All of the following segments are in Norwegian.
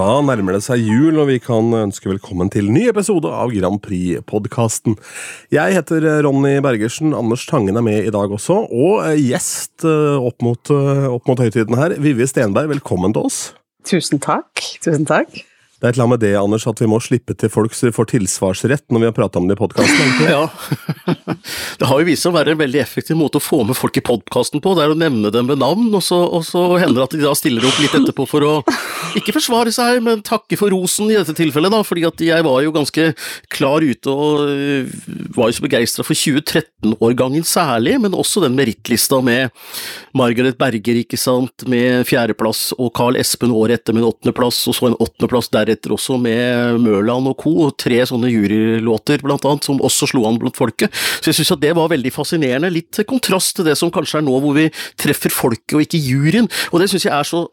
da nærmer det seg jul, og vi kan ønske velkommen til ny episode av Grand Prix-podkasten. Jeg heter Ronny Bergersen, Anders Tangen er med i dag også, og gjest eh, opp mot, eh, opp mot høytiden her, Vivi Stenberg, velkommen til oss. Tusen takk. Tusen takk. Det er et eller annet med det, Anders, at vi må slippe til folk så de får tilsvarsrett når vi har prata om det i podkasten. Ja. Det har jo vist seg å være en veldig effektiv måte å få med folk i podkasten på. Det er å nevne dem ved navn, og så, og så hender det at de da stiller opp litt etterpå for å ikke forsvare seg, men takke for rosen i dette tilfellet, da. Fordi at jeg var jo ganske klar ute og øh, var jo så begeistra for 2013-årgangen særlig, men også den merittlista med Margaret Berger, ikke sant, med fjerdeplass, og Carl Espen året etter med en åttendeplass, og så en åttendeplass der deretter også med Mørland og co., tre sånne jurylåter blant annet, som også slo an blant folket. Så jeg syns at det var veldig fascinerende, litt kontrast til det som kanskje er nå hvor vi treffer folket og ikke juryen, og det syns jeg er så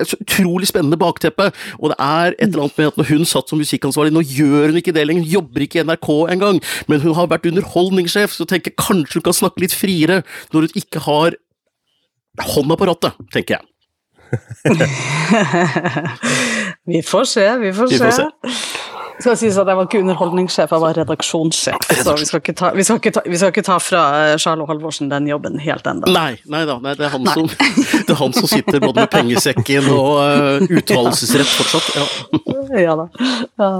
et utrolig spennende bakteppe, og det er et eller annet med at når hun satt som musikkansvarlig, nå gjør hun ikke det lenger, hun jobber ikke i NRK engang, men hun har vært underholdningssjef, så tenker jeg kanskje hun kan snakke litt friere når hun ikke har hånda på rattet, tenker jeg. vi får se, vi får. Vi får se. Skal sies at jeg var ikke underholdningssjef, jeg var redaksjonssjef. Så vi skal ikke ta, vi skal ikke ta, skal ikke ta fra eh, Charlo Halvorsen den jobben helt ennå. Nei, nei da, nei, det, er han som, det er han som sitter både med pengesekken og uh, uttalelsesrett fortsatt. Ja, ja da. Ja.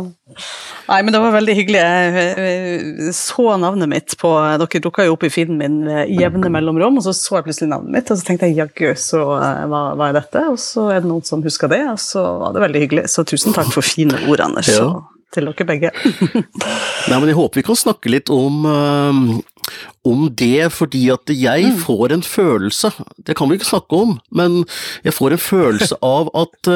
Nei, men det var veldig hyggelig. Jeg så navnet mitt på Dere dukka jo opp i feeden min i jevne mellomrom, og så så jeg plutselig navnet mitt, og så tenkte jeg jaggu, så eh, hva, hva, er dette? Og så er det noen som husker det, og så var det veldig hyggelig. Så tusen takk for fine ord, Anders. Ja til dere begge. Nei, men Jeg håper vi kan snakke litt om, uh, om det, fordi at jeg mm. får en følelse, det kan vi ikke snakke om, men jeg får en følelse av at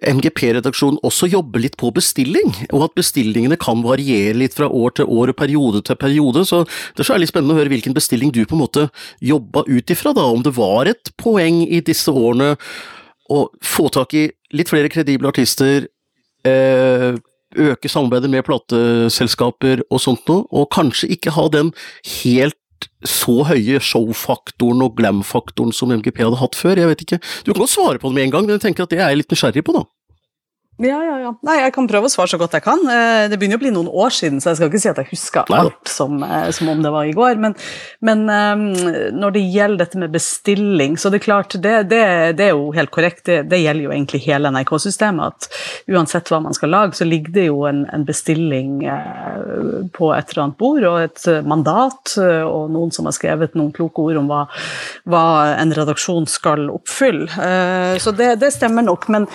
MGP-redaksjonen også jobber litt på bestilling, og at bestillingene kan variere litt fra år til år og periode til periode, så det er litt spennende å høre hvilken bestilling du på en måte jobba ut ifra, da, om det var et poeng i disse årene å få tak i litt flere kredible artister, eh, øke samarbeidet med plateselskaper og sånt noe, og kanskje ikke ha den helt så høye show-faktoren og glam-faktoren som MGP hadde hatt før, jeg vet ikke. Du kan godt svare på det med en gang, men jeg tenker at det er jeg litt nysgjerrig på, da. Ja, ja, ja. Nei, jeg kan prøve å svare så godt jeg kan. Eh, det begynner å bli noen år siden, så jeg skal ikke si at jeg husker alt som, eh, som om det var i går. Men, men um, når det gjelder dette med bestilling, så det er klart, det, det, det er jo helt korrekt. Det, det, gjelder jo egentlig hele NRK-systemet. At uansett hva man skal lage, så ligger det jo en, en bestilling på et eller annet bord, og et mandat, og noen som har skrevet noen kloke ord om hva, hva en redaksjon skal oppfylle. Så så det, stemmer nok. men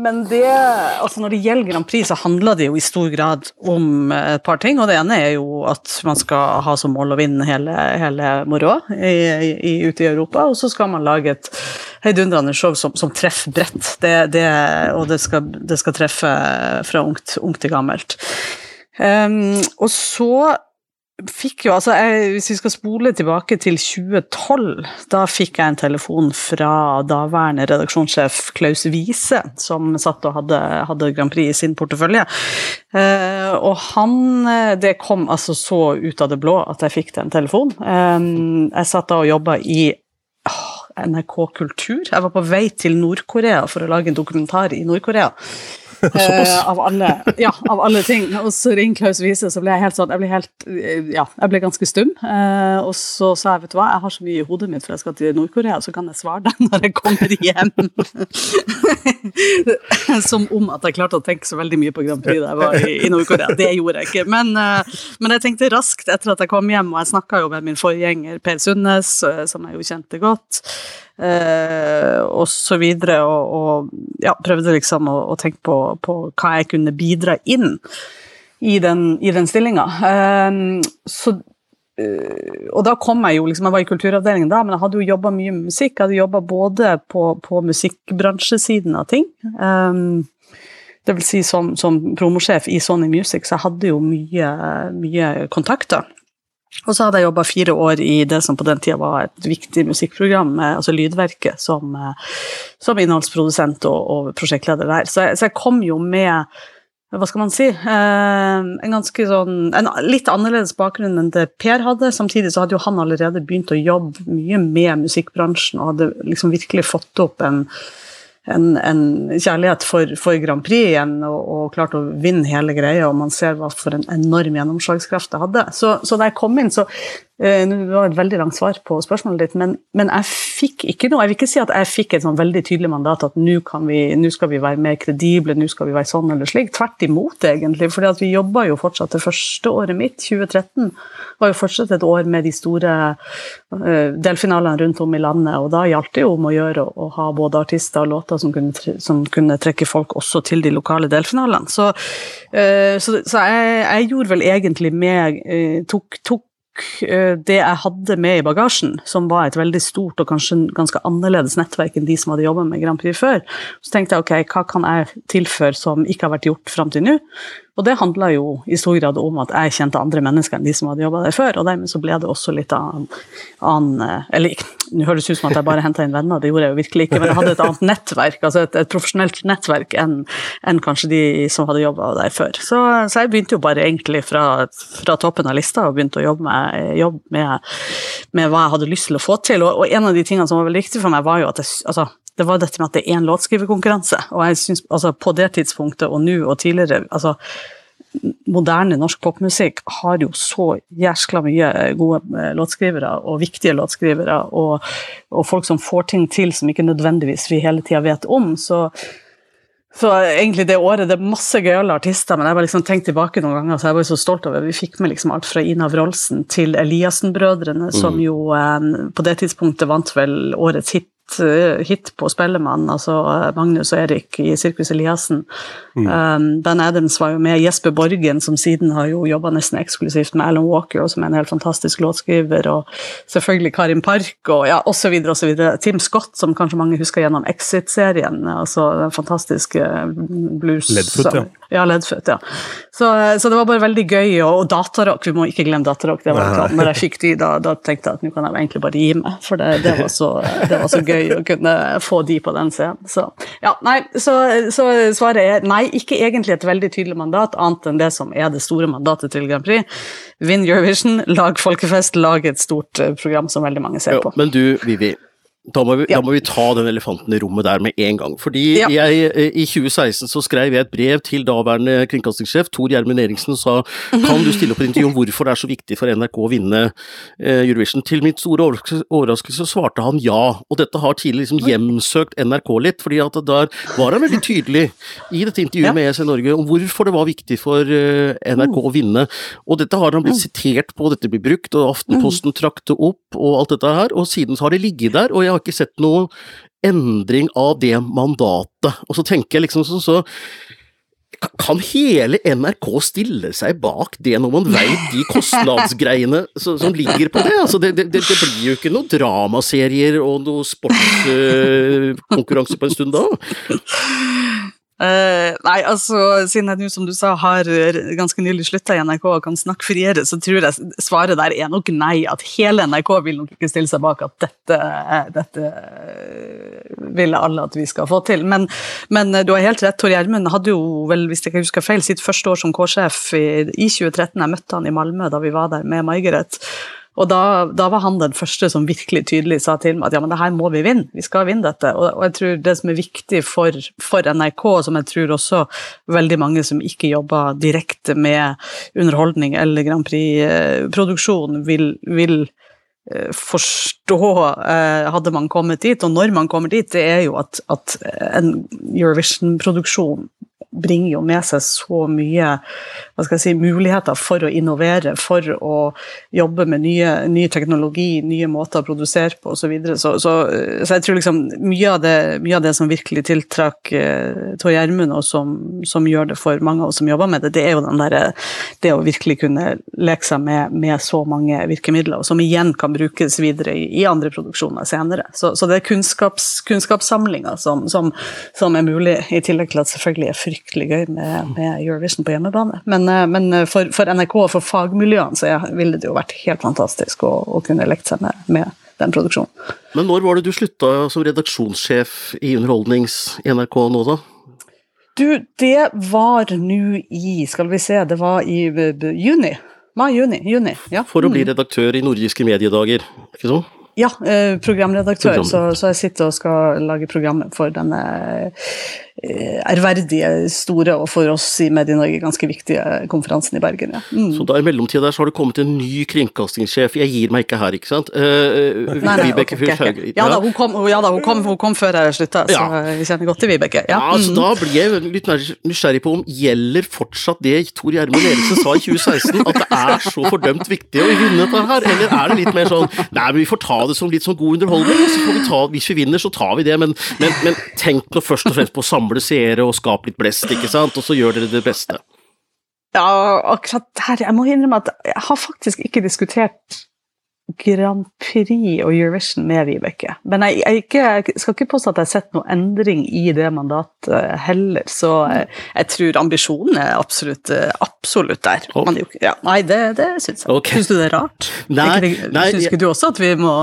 men det, altså når det gjelder Grand Prix, så handler det jo i stor grad om et par ting. Og det ene er jo at man skal ha som mål å vinne hele, hele moroa ute i Europa. Og så skal man lage et heidundrende show som, som treffer bredt. Det, det, og det skal, det skal, treffe fra ungt, ungt til gammelt. Um, og så fikk jo, altså jeg, Hvis vi skal spole tilbake til 2012, da fikk jeg en telefon fra daværende redaksjonssjef Klaus Wiese, som satt og hadde, hadde Grand Prix i sin portefølje. Eh, og han Det kom altså så ut av det blå at jeg fikk den telefonen. Eh, jeg satt da og jobba i NRK Kultur. Jeg var på vei til Nord-Korea for å lage en dokumentar i Nord-Korea. Uh, av, alle, ja, av alle ting. Og så ringte Klaus Wiese, så ble jeg helt sånn Jeg ble, helt, ja, jeg ble ganske stum. Uh, og så sa jeg, vet du hva, jeg har så mye i hodet mitt for jeg skal til Nord-Korea, så kan jeg svare deg når jeg kommer hjem. Som om at jeg klarte å tenke så veldig mye på Grand Prix da jeg var i, i Nord-Korea. Det gjorde jeg ikke. Men, uh, men, jeg tenkte raskt etter at jeg kom hjem, og jeg snakka jo med min forgjenger Per Sundnes, som jeg jo kjente godt eh, og så videre, og, og ja, prøvde liksom å, å tenke på, på, hva jeg kunne bidra inn i den, i den stillinga. Eh, eh, og da kom jeg jo liksom, Jeg var i kulturavdelingen da, men jeg hadde jo jobba mye med musikk. Jeg hadde jobba både på, på musikkbransjesiden av ting. Um, det vil si som, som promosjef i Sony Music, så jeg hadde jo mye, mye kontakter. Og så hadde jeg jobba fire år i det som på den tida var et viktig musikkprogram, altså Lydverket, som, eh, som innholdsprodusent og, og, prosjektleder der. Så jeg, så jeg, kom jo med hva skal man si eh, En ganske sånn, en litt annerledes bakgrunn enn det Per hadde. Samtidig så hadde jo han allerede begynt å jobbe mye med musikkbransjen og hadde liksom virkelig fått opp en en, en kjærlighet for, for, Grand Prix igjen og, og klarte å vinne hele greia, og man ser hva for en enorm gjennomslagskraft det hadde. Så, så da jeg kom inn, så uh, Det var et veldig langt svar på spørsmålet ditt, men, men, jeg fikk ikke noe Jeg vil ikke si at jeg fikk et sånn veldig tydelig mandat at nå skal vi være mer kredible, nå skal vi være sånn eller slik. Tvert imot, egentlig. fordi vi jobba jo fortsatt det første året mitt, 2013, var jo fortsatt et år med de store uh, delfinalene rundt om i landet, og da gjaldt det jo om å gjøre å, ha både artister og låter som kunne, som kunne, trekke folk også til de lokale delfinalene. Så, uh, så, så jeg, jeg, gjorde vel egentlig med tok, tok Eh, det jeg hadde med i bagasjen, som var et veldig stort og kanskje ganske annerledes nettverk enn de som hadde jobba med Grand Prix før, så tenkte jeg ok, hva kan jeg tilføre som ikke har vært gjort fram til nå? Og det handla jo i stor grad om at jeg kjente andre mennesker enn de som hadde jobba der før, og dermed så ble det også litt annen, annen eh, Eller nå høres det ut som at jeg bare henta inn venner, det gjorde jeg jo virkelig ikke, men jeg hadde et annet nettverk, altså et, et profesjonelt nettverk enn, enn kanskje de som hadde jobba der før. Så, så, jeg begynte jo bare egentlig fra, fra, toppen av lista og begynte å jobbe med, jobbe med, med, hva jeg hadde lyst til å få til, og, og en av de tingene som var veldig viktig for meg, var jo at jeg, altså, det var dette med at det er én låtskriverkonkurranse. Og jeg synes, altså På det tidspunktet og nå og tidligere altså Moderne norsk popmusikk har jo så jæskla mye gode eh, låtskrivere og viktige låtskrivere, og, og folk som får ting til som ikke nødvendigvis vi hele tida vet om. Så, så egentlig det året det er masse gøyale artister, men jeg har liksom tenkt tilbake noen ganger, så jeg var jo så stolt over Vi fikk med liksom alt fra Ina Wroldsen til Eliassen-brødrene, som mm. jo eh, på det tidspunktet vant vel årets hit hit på Spellemann, altså eh, Magnus og Erik i Sirkus Eliassen. Mm. Um, ben Adams var jo med. Jesper Borgen, som siden har jo jobba nesten eksklusivt med Alan Walker, som er en helt fantastisk låtskriver, og selvfølgelig Karin Park, og ja, osv., osv. Tim Scott, som kanskje mange husker gjennom Exit-serien, altså den fantastiske blues... Ledfoot, ja. Ja, Ledfoot, ja. Så, så, det var bare veldig gøy, og, og datarock, vi må ikke glemme datarock. det var Når jeg fikk de, da, da, tenkte jeg at nå kan jeg egentlig bare gi meg, for det, det, var, så, det var så gøy gøy å kunne få de på den scenen. Så, ja, nei, så, så, svaret er nei, ikke egentlig et veldig tydelig mandat, annet enn det som er det store mandatet til Grand Prix. Vinn Eurovision, lag folkefest, lag et stort eh, program som veldig mange ser på. Jo, men du, Vivi. Da må, vi, ja. da må, vi, ta den elefanten i rommet der med en gang. Fordi ja. jeg, eh, i 2016 så skrev jeg et brev til daværende kringkastingssjef Tor Gjermund Eriksen og sa kan du stille opp et intervju om hvorfor det er så viktig for NRK å vinne eh, Eurovision. Til mitt store overraskelse svarte han ja, og dette har tidligere liksom hjemsøkt NRK litt. fordi at der var han veldig tydelig i dette intervjuet ja. med ESC Norge om hvorfor det var viktig for eh, NRK å vinne. Og dette har han blitt sitert på, dette blir brukt, og Aftenposten trakk det opp og alt dette her, og siden så har det ligget der. og jeg har ikke sett noe endring av det mandatet. Og så tenker jeg liksom sånn så kan hele NRK stille seg bak det når man veit de kostnadsgreiene som ligger på det? Altså det, det, det, blir jo ikke noen dramaserier og noe sportskonkurranse uh, på en stund da? Uh, nei, altså, siden jeg nå, som du sa, har ganske nylig slutta i NRK og kan snakke friere, så tror jeg svaret der er nok nei. At hele NRK vil nok ikke stille seg bak at dette, dette vil alle at vi skal få til. Men, men du har helt rett. Tor Gjermund hadde jo vel, hvis jeg ikke husker feil, sitt første år som K-sjef i, i 2013. Jeg møtte han i Malmö da vi var der med Margaret. Og da, da, var han den første som virkelig tydelig sa til meg at ja, men det her må vi vinne, vi skal vinne dette. Og, og jeg tror det som er viktig for, for, NRK, som jeg tror også veldig mange som ikke jobber direkte med underholdning eller Grand Prix-produksjon, vil, vil eh, forstå eh, hadde man kommet dit, og når man kommer dit, det er jo at, at en Eurovision-produksjon bringer jo med seg så mye si, muligheter for å innovere, for å jobbe med nye, ny teknologi, nye måter å produsere på osv. Så, videre. så Så så jeg tror liksom mye av det, mye av det som virkelig tiltrakk eh, Tor Gjermund, og som, som, gjør det for mange av oss som jobber med det, det er jo den der, det å virkelig kunne leke seg med, med så mange virkemidler, og som igjen kan brukes videre i, i andre produksjoner senere. Så, så det er kunnskaps, kunnskapssamlinga som, som, som, er mulig, i tillegg til at selvfølgelig er frykt fryktelig gøy med, med Eurovision på hjemmebane. Men, eh, men eh, for, for, NRK og for fagmiljøene så ville det jo vært helt fantastisk å, å kunne lekt seg med, med, den produksjonen. Men når var det du slutta som redaksjonssjef i Underholdnings NRK nå, da? Du, det var nå i Skal vi se, det var i juni. Mai-juni. juni, ja. For å bli mm. redaktør i Nordiske mediedager, ikke sånn? Ja, eh, programredaktør. Program. Så, så, jeg sitter og skal lage programmet for denne Eh, ærverdige, store og for oss i Medie-Norge ganske viktige konferansen i Bergen. Ja. Mm. Så da i mellomtida så har det kommet en ny kringkastingssjef. Jeg gir meg ikke her, ikke sant? Uh, nei, nei, Vibeke Fyrshauge. Ja. ja da, hun kom, ja, da hun, kom, hun kom, før jeg slutta, så jeg kjenner godt til Vibeke. Ja, ja så mm. da blir jeg litt nysgjerrig på om gjelder fortsatt det Tor Gjermund Eriksen sa i 2016, at det er så fordømt viktig å vinne dette her, eller er det litt mer sånn Nei, men vi får ta det som litt sånn god underholdning, og så får vi ta Hvis vi vinner, så tar vi det, men, men, men tenk nå først og fremst på samme samle seere og skape litt blest, ikke sant, og så gjør dere det beste. Ja, akkurat her Jeg må innrømme at jeg har faktisk ikke diskutert Grand Prix og Eurovision med Vibeke. Men jeg, jeg, ikke, jeg, skal ikke påstå at jeg har sett noen endring i det mandatet heller. Så jeg, jeg tror ambisjonen er absolutt, absolutt der. Oh. Ja, nei, det, det syns jeg. Okay. Syns du det er rart? Nei, nei, syns ikke du også at vi må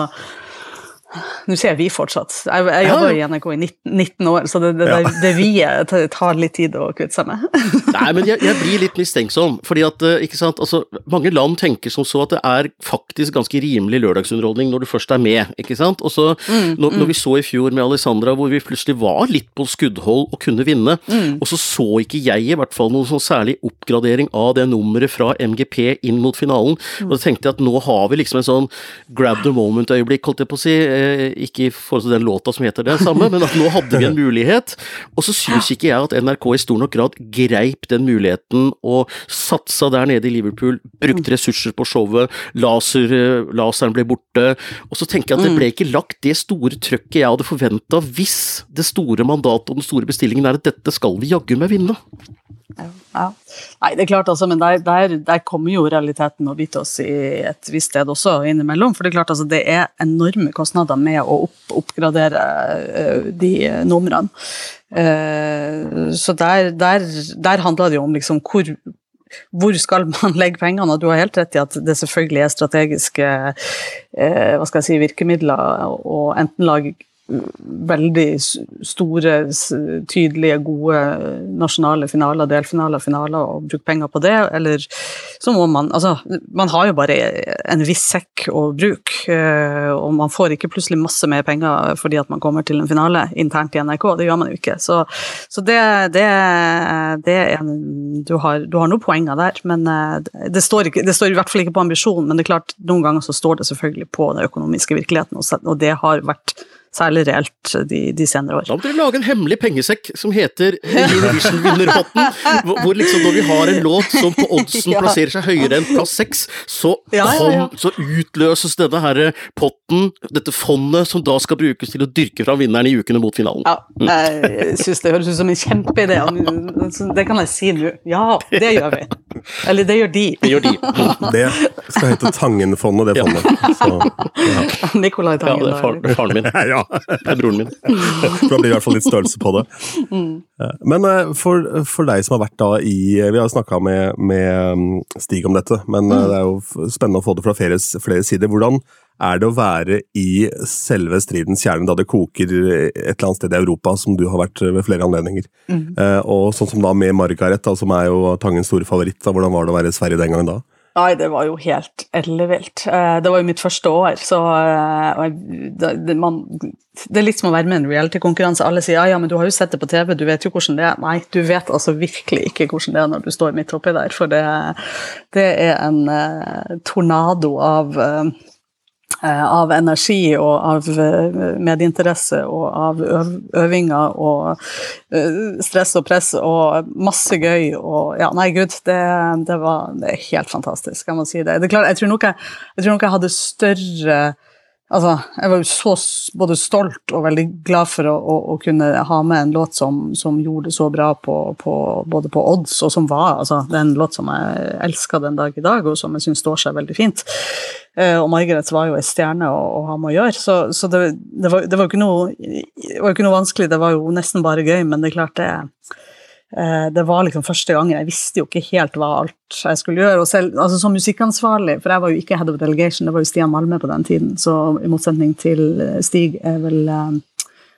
nå ser vi fortsatt. Jeg, jeg jobber i NRK i 19, 19 år, så det, det, ja. det, det vi tar litt tid å kvitte seg med. Nei, men jeg, jeg, blir litt mistenksom, fordi at eh, ikke sant, altså, mange land tenker som så at det er faktisk ganske rimelig lørdagsunderholdning når du først er med, ikke sant. Og så, mm, når, mm. når, vi så i fjor med Alessandra hvor vi plutselig var litt på skuddhold og kunne vinne, mm. og så så ikke jeg i hvert fall noen sånn særlig oppgradering av det nummeret fra MGP inn mot finalen, og da tenkte jeg at nå har vi liksom en sånn grab the moment-øyeblikk, holdt jeg på å si ikke i forhold til den låta som heter det samme, men at nå hadde vi en mulighet. Og så syns ikke jeg at NRK i stor nok grad greip den muligheten og satsa der nede i Liverpool, brukte ressurser på showet, laser, eh, laseren ble borte. Og så tenker jeg at det ble ikke lagt det store trøkket jeg hadde forventa hvis det store mandatet og den store bestillingen er at dette skal vi jaggu meg vinne. Ja. Nei, det er klart altså, men der, der, der, kommer jo realiteten å bite oss i et visst sted også innimellom. For det er klart altså, det er enorme kostnader med å opp, oppgradere uh, de numrene. Uh, så der, der handler det jo om liksom hvor hvor skal man legge pengene? Og du har helt rett i at det selvfølgelig er strategiske eh, hva skal jeg si, virkemidler å enten lage veldig store, tydelige, gode nasjonale finaler, delfinaler, finaler, og bruke penger på det, eller så må man Altså, man har jo bare en viss sekk å bruke, eh, og man får ikke plutselig masse mer penger fordi at man kommer til en finale internt i NRK, det gjør man jo ikke. Så, så det, det, det er du har, du har noen poenger der, men eh, det står, ikke, det står, i hvert fall ikke på ambisjonen, men det er klart, noen ganger så står det selvfølgelig på den økonomiske virkeligheten, og det har vært særlig reelt de, de, senere år. Da må dere lage en hemmelig pengesekk som heter Eurovision-vinnerpotten, hvor liksom når vi har en låt som på oddsen ja. plasserer seg høyere enn plass seks, så, ja, ja, så, utløses denne her potten, dette fondet, som da skal brukes til å dyrke fram vinneren i ukene mot finalen. Ja, jeg syns det høres ut som en kjempeidé. Det kan jeg si nå. Ja, det gjør vi. Eller det gjør de. Det gjør de. Det skal hete Tangenfondet, det fondet. Så, Nikolai Tangen. Ja, det er faren min. ja. Det er broren min. For da blir i hvert fall litt størrelse på det. Mm. Men eh, for, for, deg som har vært da i Vi har snakka med, med, mm, Stig om dette, men eh, mm. det er jo spennende å få det fra flere, flere sider. Hvordan er det å være i selve stridens kjerne, da det koker et eller annet sted i Europa, som du har vært ved flere anledninger? Mm. Eh, og sånn som da med Margaret, da, som er jo Tangens store favoritt. Da, hvordan var det å være i Sverige den gangen da? Nei, det var jo helt ellevilt. Eh, det var jo mitt første år, så eh, det, man, det er litt som å være med i en reality-konkurranse. Alle sier ja, ja, men du har jo sett det på TV, du vet jo hvordan det er. Nei, du vet altså virkelig ikke hvordan det er når du står midt oppi der, for det, det er en uh, tornado av Eh, av energi og av eh, medieinteresse og av øvinger og eh, stress og press og masse gøy og Ja, nei, gud, det, det var det er helt fantastisk, jeg må si det. det er klart, jeg, tror nok jeg, jeg tror nok jeg hadde større Altså, jeg var jo så både stolt og veldig glad for å, å, å kunne ha med en låt som, som gjorde det så bra på, på, både på odds, og som var altså, Det er en låt som jeg elsker den dag i dag, og som jeg syns står seg veldig fint. Eh, og Margaret var jo ei stjerne å, å, ha med å gjøre, så, så det, det, var, det, var, jo ikke noe, var ikke noe vanskelig, det var jo nesten bare gøy, men det er klart det det var liksom første gangen. Jeg visste jo ikke helt hva alt jeg skulle gjøre. og selv, altså Som musikkansvarlig, for jeg var jo ikke head of delegation, det var jo Stian Malme på den tiden, så i motsetning til eh, Stig er vel eh,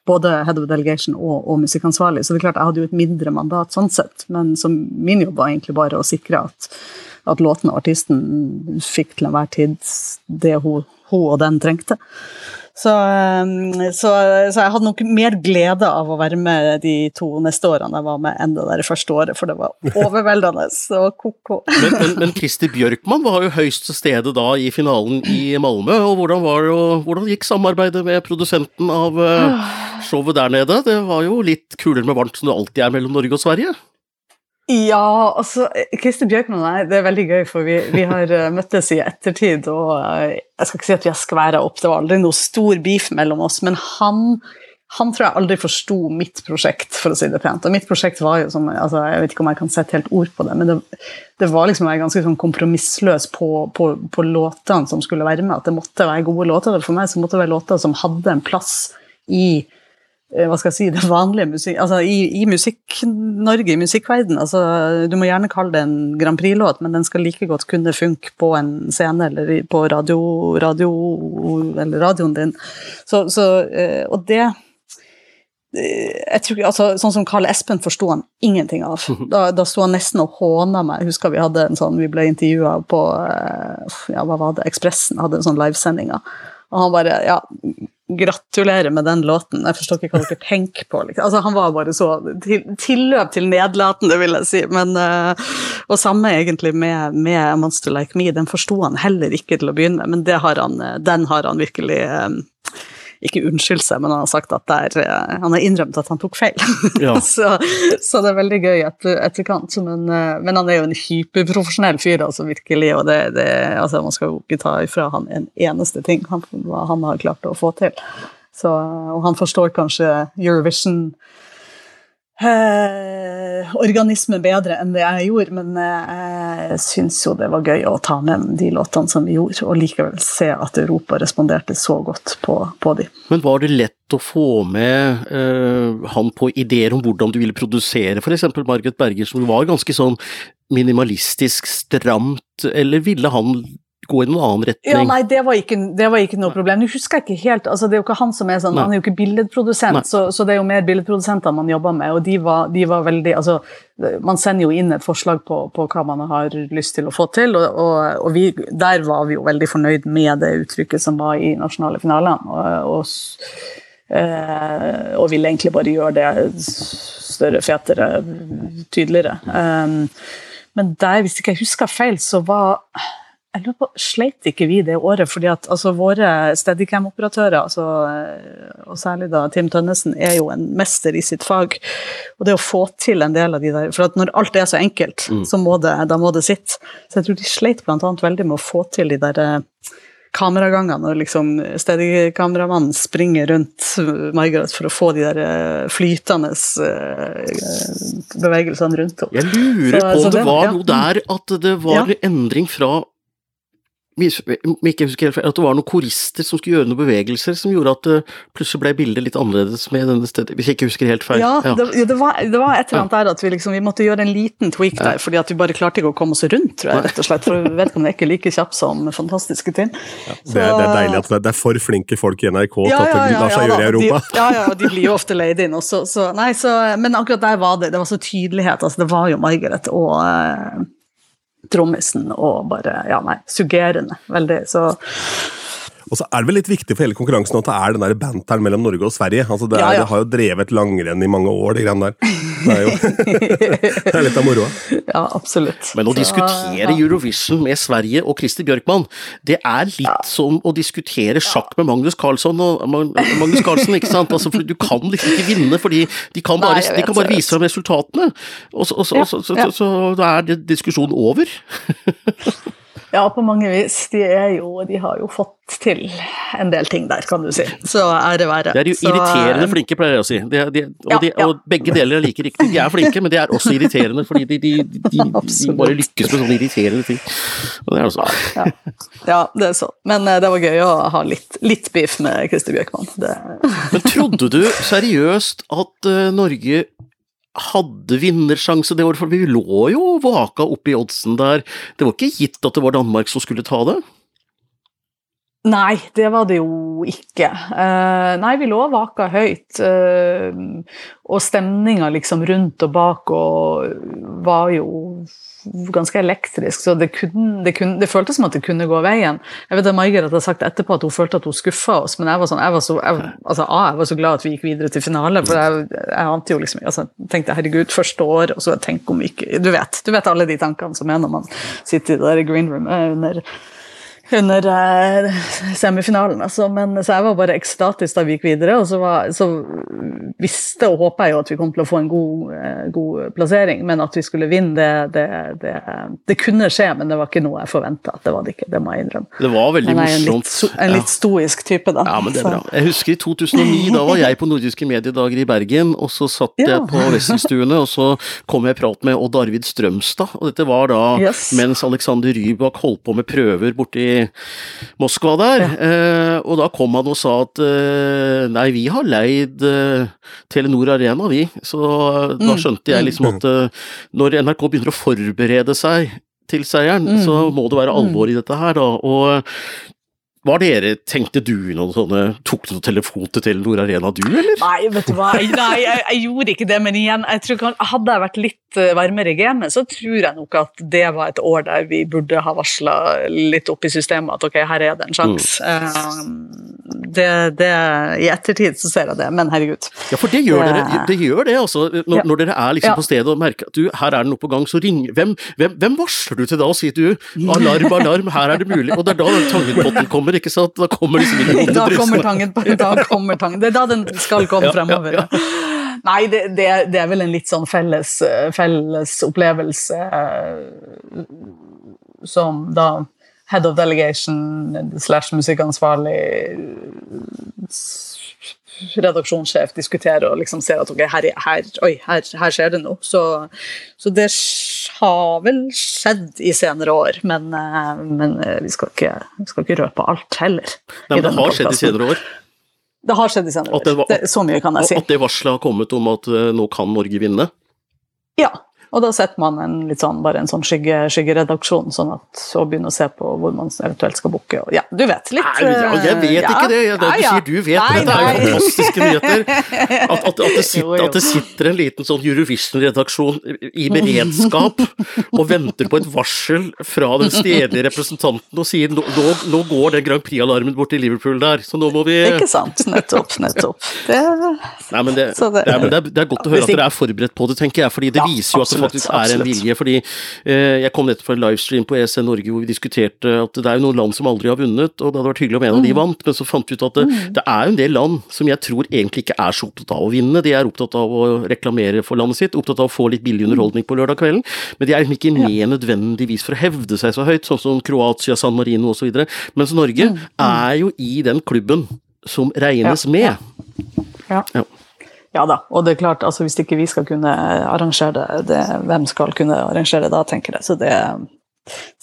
både head of delegation og, og musikkansvarlig. Så det er klart jeg hadde jo et mindre mandat sånn sett, men som min jobb var egentlig bare å sikre at at låten og artisten fikk til enhver tid det hun, hun og den trengte. Så, så, så, jeg hadde nok mer glede av å være med de to neste årene jeg var med enn det der første året, for det var overveldende og ko-ko. Men, men, men Christer Bjørkman var jo høyst til stede da i finalen i Malmö, og hvordan, det, og hvordan gikk samarbeidet med produsenten av showet der nede? Det var jo litt kulere med varmt som det alltid er mellom Norge og Sverige? Ja, altså Kristin Bjørkman og jeg, det er veldig gøy, for vi, vi har uh, møttes i ettertid. og uh, Jeg skal ikke si at vi har skværa opp, det var aldri noe stor beef mellom oss. Men han, han tror jeg aldri forsto mitt prosjekt, for å si det pent. Og mitt prosjekt var jo som altså, Jeg vet ikke om jeg kan sette helt ord på det, men det, det var liksom å være ganske sånn kompromissløs på, på, på, låtene som skulle være med. At det måtte være gode låter. For meg så måtte det være låter som hadde en plass i Eh, hva skal jeg si, det vanlige musikk... Altså i, i Musikk-Norge, i musikkverden. Altså, du må gjerne kalle det en Grand Prix-låt, men den skal like godt kunne funke på en scene eller på radio, radio eller radioen din. Så, så, eh, og det eh, jeg tror, altså, Sånn som Karl Espen forsto han ingenting av. Da, da sto han nesten og håna meg. Jeg husker vi hadde en sånn, vi ble intervjua på ja, hva var det, Ekspressen, hadde en sånn livesendinger. Og han bare Ja, gratulerer med den låten. Jeg forstår ikke hva dere tenker på. Liksom. Altså, han var bare så til, tilløp til nedlatende, vil jeg si. Men, uh, og samme egentlig med, med 'Monster Like Me'. Den forsto han heller ikke til å begynne med, men har han, eh, den har han virkelig um, ikke unnskyldt seg, men han har sagt at der, han har innrømt at han tok feil. Ja. så, så, det er veldig gøy etter, etterkant. Men, men, han er jo en hyperprofesjonell fyr, altså virkelig. Og det, det, altså, man skal jo ikke ta ifra han en eneste ting han, han har klart å få til. Så, og han forstår kanskje Eurovision eh, organismen bedre enn det jeg gjorde, men eh, jeg syns jo det var gøy å ta med de låtene som vi gjorde, og likevel se at Europa responderte så godt på, på de. Men var det lett å få med eh, han på ideer om hvordan du ville produsere f.eks. Margaret Berger, som var ganske sånn minimalistisk stramt, eller ville han gå i noen annen retning? Ja, nei, det var ikke, det var ikke noe problem. Nå husker jeg ikke helt, altså Det er jo ikke han som er sånn, nei. han er jo ikke billedprodusent, så, så, det er jo mer billedprodusenter man jobber med. og de var, de var, veldig, altså Man sender jo inn et forslag på, på hva man har lyst til å få til, og, og, og vi, der var vi jo veldig fornøyd med det uttrykket som var i nasjonale finaler. og, og Uh, og ville egentlig bare gjøre det større, fetere, tydeligere. Um, men der, hvis ikke jeg husker feil, så var jeg lurer på, Sleit ikke vi det året? fordi at altså, Våre Steadicam-operatører, altså, og særlig da Tim Tønnesen, er jo en mester i sitt fag. Og det å få til en del av de der For at når alt er så enkelt, mm. så må det, da må det sitte. Så jeg tror de sleit annet veldig med å få til de der eh, kameragangene når liksom steadicam-kameramannen springer rundt Margaret for å få de der eh, flytende eh, bevegelsene rundt henne. Jeg lurer så, på om det, det var ja. noe der at det var ja. endring fra ikke husker helt at det var noen korister som skulle gjøre noen bevegelser som gjorde at det plutselig ble bildet litt annerledes med denne stedet, hvis jeg ikke husker helt feil. Ja, ja. Det, det, var, det, var, et eller annet der at vi, liksom, vi måtte gjøre en liten tweak der, fordi at vi bare klarte ikke å komme oss rundt, tror jeg, rett og slett. For vedkommende er ikke like kjapp som fantastiske ting. Ja, det, det, er deilig at det er for flinke folk i NRK til at det lar seg gjøre i Europa. De, ja, ja, de blir jo ofte leid inn også, så, nei, så, men akkurat der var det, det var så tydelighet. altså Det var jo Margaret og uh, trommisen og bare Ja, nei, suggerende. Veldig. Så og så er det vel litt viktig for hele konkurransen at det er den der banteren mellom Norge og Sverige. Altså det, er, ja, ja. det, har jo drevet langrenn i mange år, de greiene der. Det er jo det er litt av moroa. Ja, absolutt. Men å diskutere. Eurovision med Sverige og Christer Bjørkman, det er litt som å diskutere sjakk med Magnus Carlsson og Magnus Carlsen, ikke sant? Altså, for du kan liksom ikke vinne, fordi de kan bare, Nei, de kan bare vise fram resultatene. Og så, og så, så, så, så da er diskusjonen over. Ja, på mange vis. De, jo, de, har jo fått til en del ting der, kan du si. Så ære være. De er jo så, irriterende flinke, pleier jeg å si. De, de, og, ja, ja. og, begge deler er like riktig. De er flinke, men de er også irriterende, fordi de, bare lykkes med sånne irriterende ting. Og det er altså. ja, ja, det er sånn. Men uh, det var gøy å ha litt, litt beef med Christer Bjørkman. men trodde du seriøst at uh, Norge hadde vinnersjanse det året, for vi lå jo vaka oppe i oddsen der. Det var ikke gitt at det var Danmark som skulle ta det? Nei, det var det jo ikke. Uh, nei, vi lå vaka høyt. Uh, og stemninga liksom rundt og bak og var jo ganske elektrisk, så det, kunne, det, kunne, det, føltes som at det kunne gå veien. Jeg vet at Margaret har sagt etterpå at hun følte at hun skuffa oss, men jeg var, sånn, jeg var så, jeg, altså, A, jeg var så glad at vi gikk videre til finale, for jeg, jeg ante jo liksom altså, tenkte herregud, første år, og så tenk om vi ikke Du vet, du vet alle de tankene som er når man sitter i det der green room eh, under under uh, semifinalen. Altså. Men, så jeg var bare ekstatisk da vi gikk videre. Og så, var, så visste og håpa jeg jo at vi kom til å få en god, uh, god plassering, men at vi skulle vinne, det, det, det, det, kunne skje, men det var ikke noe jeg forventa. Det var det ikke, det må jeg innrømme. Det var veldig men jeg er en litt, en litt stoisk type, da. Ja, men det er bra. Jeg husker i 2009, da var jeg på Nordiske mediedager i Bergen, og så satt ja. jeg på Wesselstuene, og så kom jeg i prat med Odd Arvid Strømstad, og dette var da yes. mens Alexander Rybak holdt på med prøver borti Moskva der. Ja. Eh, og da kom han og sa at eh, nei, vi har leid eh, Telenor Arena, vi. Så mm. da skjønte jeg liksom at eh, når NRK begynner å forberede seg til seieren, mm. så må det være alvor i dette her, da. Og hva dere, tenkte du noen sånne Tok du noen telefon til Telenor Arena, du, eller? Nei, vet du hva, nei, jeg, jeg, gjorde ikke det, men igjen, jeg tror hadde jeg vært litt eh, varmere i gamet, så tror jeg nok at det var et år der vi burde ha varsla litt opp i systemet at ok, her er det en sjanse. Mm. Det, det, I ettertid så ser jeg det, men herregud. Ja, for det gjør dere, det gjør det, altså. Når, ja. når dere er liksom ja. på stedet og merker at du, her er det noe på gang, så ring hvem, hvem, hvem varsler du til da og sier du alarm, alarm, her er det mulig, og det er da den kommer kommer, ikke sant? Da kommer liksom inn Da kommer tangen, da kommer tangen. Det er da den skal komme ja, fremover. Ja, ja. Nei, det, det, det, er vel en litt sånn felles, felles opplevelse eh, som da head of delegation slash musikkansvarlig redaksjonssjef diskuterer og liksom ser at ok, her, her, oi, her, her skjer det noe. Så, så, det har vel skjedd i senere år, men, eh, men eh, vi, skal ikke, vi, skal ikke, røpe alt heller. Nei, men det har skjedd i senere år? Det har skjedd i senere år. Det, så mye kan jeg si. At det varselet har kommet om at eh, nå kan Norge vinne? Ja, og da setter man en, litt sånn, bare en sånn skygge, skyggeredaksjon, sånn at, og begynner å se på hvor man eventuelt skal booke. Ja, du vet litt. Nei, ja, jeg vet ja, ikke det. Jeg, du sier du vet, nei, dette er jo fantastiske nyheter. At, at, at, det sitter, at, det sitter, en liten sånn Eurovision-redaksjon i beredskap og venter på et varsel fra den stedlige representanten og sier nå, nå, nå går den Grand Prix-alarmen bort til Liverpool der, så nå må vi Ikke sant. Nettopp. Nettopp. Det, nei, men det, det, det, er, det, er, godt å høre at dere er forberedt på det, tenker jeg, fordi det viser jo at faktisk er en vilje. fordi eh, Jeg kom nettopp fra en livestream på ESN Norge hvor vi diskuterte at det er jo noen land som aldri har vunnet, og det hadde vært hyggelig om en av de mm. vant, men så fant vi ut at det, mm. det er jo en del land som jeg tror egentlig ikke er så opptatt av å vinne. De er opptatt av å reklamere for landet sitt, opptatt av å få litt billig underholdning på lørdag kvelden, men de er liksom ikke med nødvendigvis for å hevde seg så høyt, sånn som Kroatia, San Marino osv. Mens Norge mm. er jo i den klubben som regnes med. Ja. ja. Ja da, og det er klart, altså hvis ikke vi skal kunne arrangere det, det hvem skal kunne arrangere det da, tenker jeg. Så det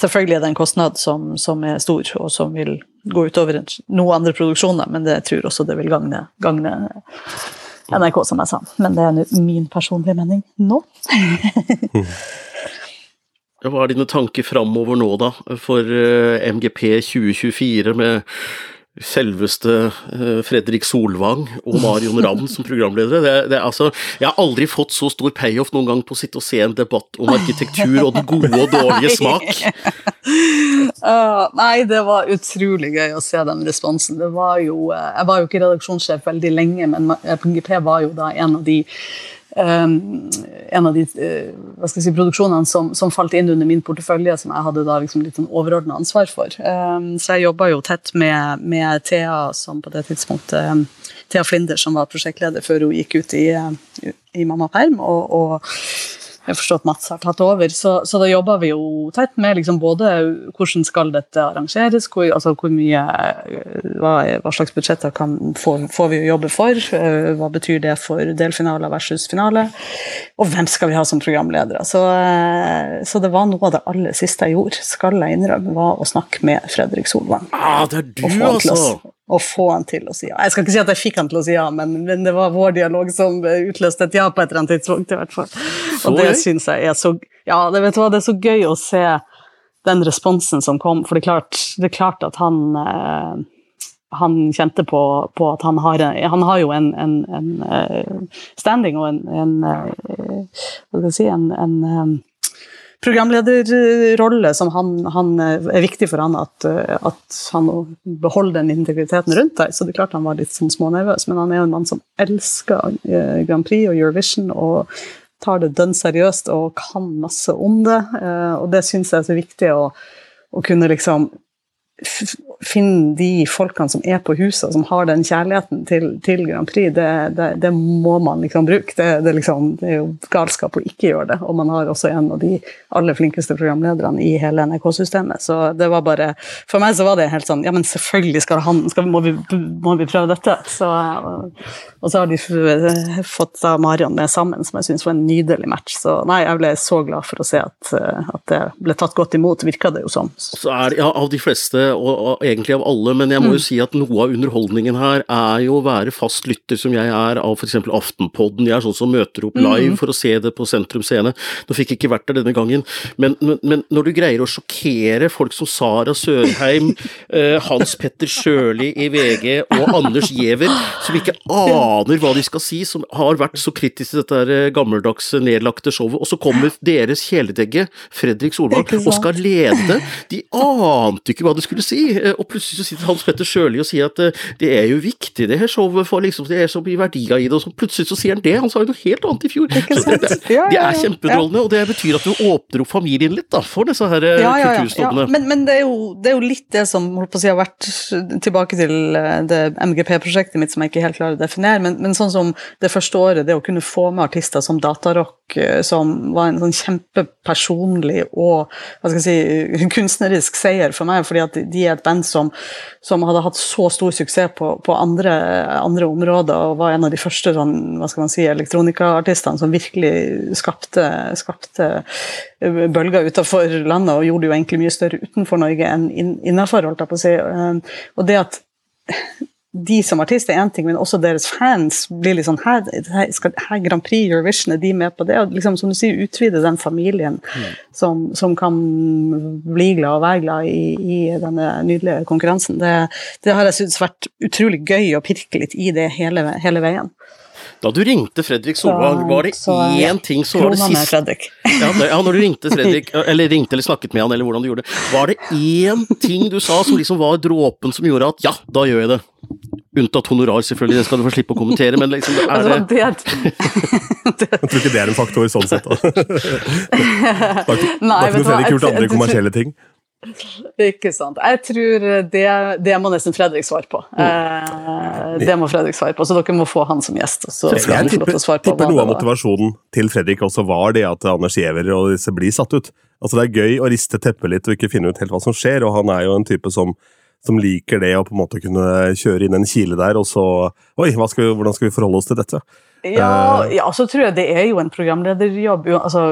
Selvfølgelig er det en kostnad som, som, er stor, og som vil gå utover noen andre produksjoner, men det, tror også det vil gagne, gagne NRK, som jeg sa. Men det er min personlige mening nå. Hva er dine tanker framover nå, da, for eh, MGP 2024 med selveste eh, Fredrik Solvang og Marion Ramm som programledere. Det, det, altså, jeg har aldri fått så stor payoff noen gang på å sitte og se en debatt om arkitektur og den gode og dårlige smak. Uh, nei, det var utrolig gøy å se den responsen. Det var jo, uh, jeg var jo ikke redaksjonssjef veldig lenge, men PGP var jo da en av de en av de uh, si, produksjonene som, som, falt inn under min portefølje, som jeg hadde da liksom litt sånn overordna ansvar for. Um, så jeg jobba jo tett med, med, Thea, som på det tidspunktet um, Thea Flinder, som var prosjektleder før hun gikk ut i, uh, i mammaperm. og, og jeg forstår at Mats har tatt over. Så, så da jobber vi jo tett med liksom både hvordan skal dette arrangeres, hvor, altså hvor mye hva, hva slags budsjetter kan, får, får, vi å jobbe for, eh, hva betyr det for delfinaler versus finale, og hvem skal vi ha som programledere. Så, eh, så, det var noe av det aller siste jeg gjorde, skal jeg innrømme, var å snakke med Fredrik Solvang. Ah, det er du, altså! å få han til å si ja. Jeg skal ikke si at jeg fikk han til å si ja, men, men det var vår dialog som utløste et ja på et eller annet tidspunkt. i hvert fall. Og det syns jeg er så ja, det, vet du hva, det er så gøy å se den responsen som kom. For det er klart, det er klart at han eh, han kjente på, på, at han har, han har jo en, en, en uh, standing og en, en uh, Hva skal jeg si En, en programlederrolle som han, han, er viktig for han at, at han beholder den integriteten rundt deg. Så det er klart han var litt sånn smånervøs, men han er jo en mann som elsker Grand Prix og Eurovision. og tar det dønn seriøst og kan masse om det. Og det syns jeg er så viktig å, å kunne liksom finne de folkene som er på huset, som har den kjærligheten til, til Grand Prix, det, det, det, må man liksom bruke. Det, liksom, det, er jo galskap å ikke gjøre det. Og man har også en av de aller flinkeste programlederne i hele NRK-systemet. Så det var bare For meg så var det helt sånn Ja, men selvfølgelig skal han skal, må, vi, må, vi, prøve dette. Så, og, og, så har de fått da Marion med sammen, som jeg syns var en nydelig match. Så nei, jeg ble så glad for å se at, at det ble tatt godt imot, virka det jo som. Så er ja, av de fleste og, og, egentlig av alle, men jeg må jo mm. si at noe av underholdningen her er jo å være fast lytter, som jeg er av f.eks. Aftenpodden. Jeg er sånn som møter opp live mm. for å se det på Sentrum Scene. Nå fikk jeg ikke vært der denne gangen, men, men, men når du greier å sjokkere folk som Sara Sørheim, eh, Hans Petter Sjøli i VG og Anders Giæver, som ikke aner hva de skal si, som har vært så kritiske til dette eh, gammeldagse, nedlagte showet, og så kommer deres kjæledegge, Fredrik Solvang, og skal lede. De ante ikke hva de skulle si, eh, og plutselig så sitter Hans Petter Sjøli og sier at eh, det er jo viktig det her showet, for liksom, det er så mye verdier i det, og så plutselig så sier han det, han sa jo noe helt annet i fjor. Det, det, det, er kjempeunderholdende, og det betyr at du åpner opp familien litt da, for disse her eh, ja, ja, kulturstoffene. Ja, men, men det, er jo, det, er jo, litt det som holdt på å si har vært tilbake til det MGP-prosjektet mitt som jeg ikke helt klarer å definere, men, men, sånn som det første året, det å kunne få med artister som Datarock, som var en sånn kjempepersonlig og hva skal jeg si, kunstnerisk seier for meg, fordi at de er et band som, som hadde hatt så stor suksess på, på andre, andre, områder, og var en av de første sånn, hva skal man si, elektronikaartistene som virkelig skapte, skapte eh, bølger utenfor landet, og gjorde det jo egentlig mye større utenfor Norge enn innenfor, holdt jeg på å si. Eh, og det at de som artist er én ting, men også deres fans blir litt sånn her, skal, her Grand Prix Eurovision, er de med på det? Og liksom, som du sier, utvide den familien mm. som, som, kan bli glad og være glad i, i denne nydelige konkurransen. Det, det har jeg syntes vært utrolig gøy å pirke litt i det hele, hele veien. Da du ringte Fredrik Solvang, var det én ting som var det siste ja, ja, når du ringte Fredrik, eller ringte eller snakket med han, eller hvordan du gjorde det, var det én ting du sa som liksom var dråpen som gjorde at ja, da gjør jeg det? Unntatt honorar, selvfølgelig, det skal du få slippe å kommentere, men liksom er altså, det Jeg tror ikke det er en faktor sånn sett, da. Da kunne Fredrik gjort andre kommersielle ting. Ikke sant. Jeg tror det, det må nesten Fredrik svare på. Mm. Eh, det må Fredrik svare på, så dere må få han som gjest. Så jeg tipper, tipper noe av motivasjonen til Fredrik også var det at Anders Giæver og disse blir satt ut. Altså Det er gøy å riste teppet litt og ikke finne ut helt hva som skjer, og han er jo en type som, som liker det å på en måte kunne kjøre inn en kile der, og så Oi, skal vi, hvordan skal vi forholde oss til dette? Ja, uh, ja, så tror jeg det er jo en programlederjobb. altså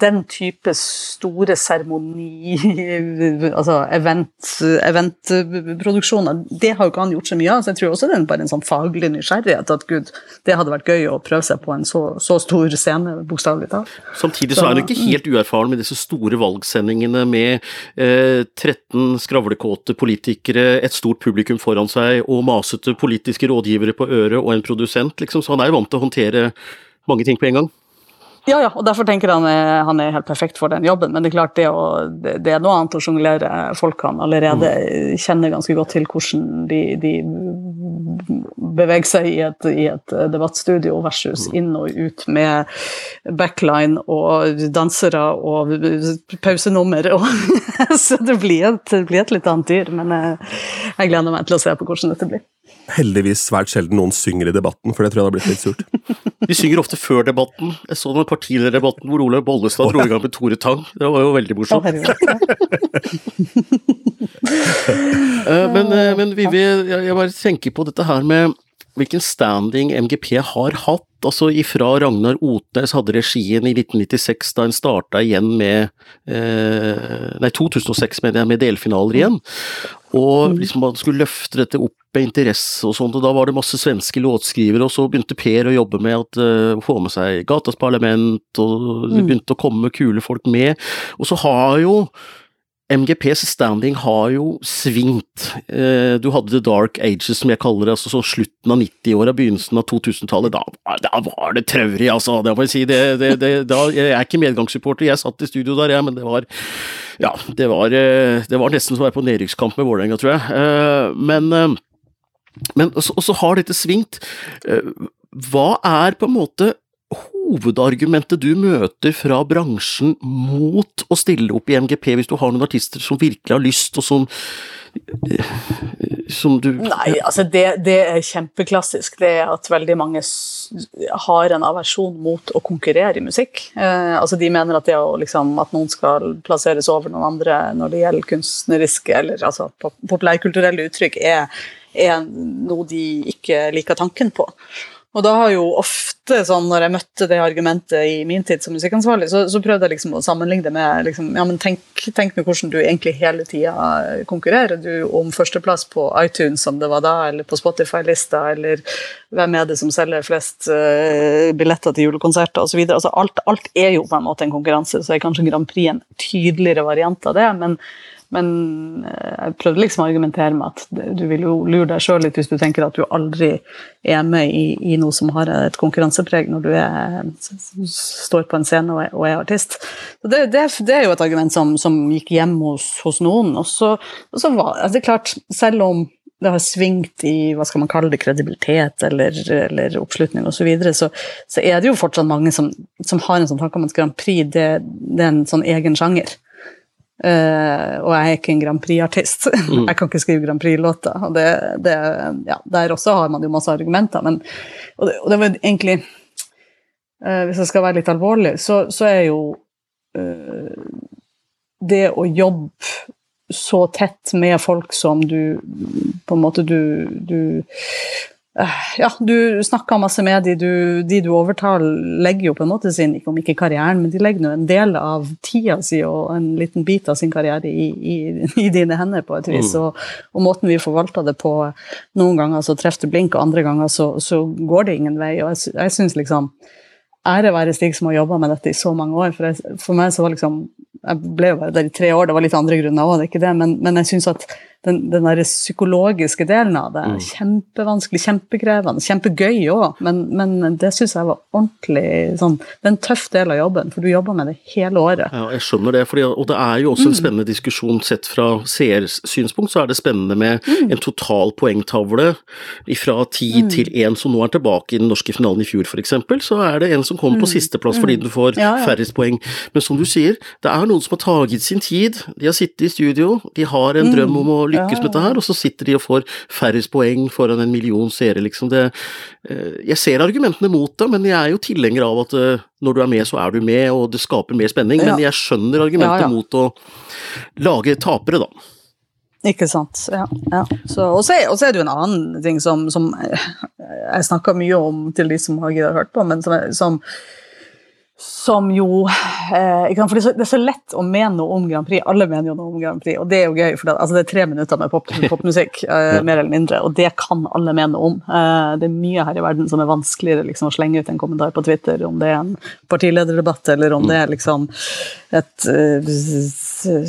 den type store seremoni, altså eventproduksjoner, event det har jo ikke han gjort så mye av. Så jeg tror også det er bare en sånn faglig nysgjerrighet. At gud, det hadde vært gøy å prøve seg på en så, så stor scene, bokstavelig talt. Samtidig så er han ikke helt uerfaren med disse store valgsendingene med eh, 13 skravlekåte politikere, et stort publikum foran seg og masete politiske rådgivere på øret og en produsent, liksom. Så han er jo vant til å håndtere mange ting på en gang. Ja, ja, og derfor tenker han er, han er helt perfekt for den jobben. Men det er klart det, å, det, er noe annet å sjonglere folk han allerede mm. kjenner ganske godt til hvordan de, de beveger seg i et, i et, debattstudio versus mm. inn og ut med backline og dansere og pausenummer. Og, så det blir, et, det blir, et, litt annet dyr, men jeg, jeg gleder meg til å se på hvordan dette blir heldigvis svært sjelden noen synger i debatten, for det tror jeg hadde blitt litt surt. De synger ofte før debatten. Jeg så den partilederdebatten hvor Olaug Bollestad dro i gang med Tore Tang. Det var jo veldig morsomt. Eh, men, eh, men Vivi, jeg bare tenker på dette her med hvilken standing MGP har hatt. Altså ifra Ragnar Otnes hadde regien i 1996, da en starta igjen med eh, Nei, 2006 mener jeg, med delfinaler igjen. Og mm. liksom man skulle løfte dette opp med interesse og sånt, og da var det masse svenske låtskrivere, og så begynte Per å jobbe med at, uh, få med seg Gatas Parlament, og det mm. begynte å komme kule folk med. Og så har jo MGPs standing har jo svingt. Eh, du hadde The Dark Ages, som jeg kaller det, altså sånn slutten av 90-åra, begynnelsen av 2000-tallet. Da, da, var det traurig, altså! Det må jeg si. Det, det, det, da, jeg er ikke medgangssupporter, jeg satt i studio der, jeg, men det var Ja, det var, eh, var nesten som å være på nedrykkskamp med Vålerenga, tror jeg. Eh, men, men og så har dette svingt. Hva er på en måte hovedargumentet du møter fra bransjen mot å stille opp i MGP, hvis du har noen artister som virkelig har lyst, og som som du Nei, altså det, det, er kjempeklassisk. Det er at veldig mange har en aversjon mot å konkurrere i musikk. Eh, altså De mener at det å liksom, at noen skal plasseres over noen andre når det gjelder kunstneriske eller altså populærkulturelle uttrykk, er, er noe de ikke liker tanken på. Og da har jo ofte, sånn når jeg møtte det argumentet i min tid som musikkansvarlig, så, så prøvde jeg liksom å sammenligne det med liksom, ja, men tenk, tenk nå hvordan du egentlig hele tida konkurrerer. Du om førsteplass på iTunes, som det var da, eller på Spotify-lista, eller hvem er det som selger flest uh, billetter til julekonserter osv. Altså, alt, alt er jo på en måte en konkurranse, så er kanskje Grand Prix en tydeligere variant av det. men men eh, jeg prøvde liksom å argumentere med at du vil jo lure deg sjøl litt hvis du tenker at du aldri er med i, i noe som har et konkurransepreg når du er, står på en scene og er, og er artist. Så det, det, det, er jo et argument som, som gikk hjem hos, hos noen. Og så, og så var altså det klart, selv om det har svingt i hva skal man kalle det, kredibilitet eller, eller oppslutning osv., så, videre, så så er det jo fortsatt mange som, som har en sånn tanke om at Grand Prix det, det er en sånn egen sjanger. Uh, og jeg er ikke en Grand Prix-artist. Mm. Jeg kan ikke skrive Grand Prix-låter. og det, det, ja, Der også har man jo masse argumenter. Men, og, det, og det var egentlig uh, Hvis jeg skal være litt alvorlig, så, så er jo uh, det å jobbe så tett med folk som du på en måte du, du ja, du snakker masse med de du, de du overtar, legger jo på en måte sin ikke om ikke karrieren, men de legger nå en del av tida si og en liten bit av sin karriere i, i, i dine hender, på et vis. Mm. Og, og, måten vi forvalter det på Noen ganger så treffer du blink, og andre ganger så, så går det ingen vei. Og jeg, jeg syns liksom Ære være Stig som har jobba med dette i så mange år. For, jeg, for meg så var liksom Jeg ble jo bare der i tre år, det var litt andre grunner òg, det er ikke det, men, men jeg syns at den, den der psykologiske delen av det. Mm. Kjempevanskelig, kjempekrevende, kjempegøy òg, men, men, det syns jeg var ordentlig sånn Det er en tøff del av jobben, for du jobber med det hele året. Ja, jeg skjønner det, fordi, og det er jo også en mm. spennende mm. diskusjon sett fra seers synspunkt, så er det spennende med mm. en total poengtavle fra ti mm. til én som nå er tilbake i den norske finalen i fjor, f.eks. Så er det en som kommer på mm. sisteplass fordi den får ja, ja. færrest poeng. Men som du sier, det er noen som har taget sin tid, de har sittet i studio, de har en drøm om å lykkes med dette her, og så sitter de og får færrest poeng foran en million seere, liksom. Det, eh, jeg ser argumentene mot det, men jeg er jo tilhenger av at eh, når du er med, så er du med, og det skaper mer spenning. Men jeg skjønner argumentet ja, ja. mot å lage tapere, da. Ikke sant. Ja. ja. Og så er, det jo en annen ting som, som jeg snakker mye om til de som har hørt på, men som, som som jo eh, For det er, så, lett å mene noe om Grand Prix. Alle mener jo noe om Grand Prix, og det er jo gøy. For det, altså det er tre minutter med pop, popmusikk, eh, mer eller mindre, og det kan alle mene noe om. Eh, det er mye her i verden som er vanskeligere liksom, å slenge ut en kommentar på Twitter, om det er en partilederdebatt, eller om det er liksom et uh,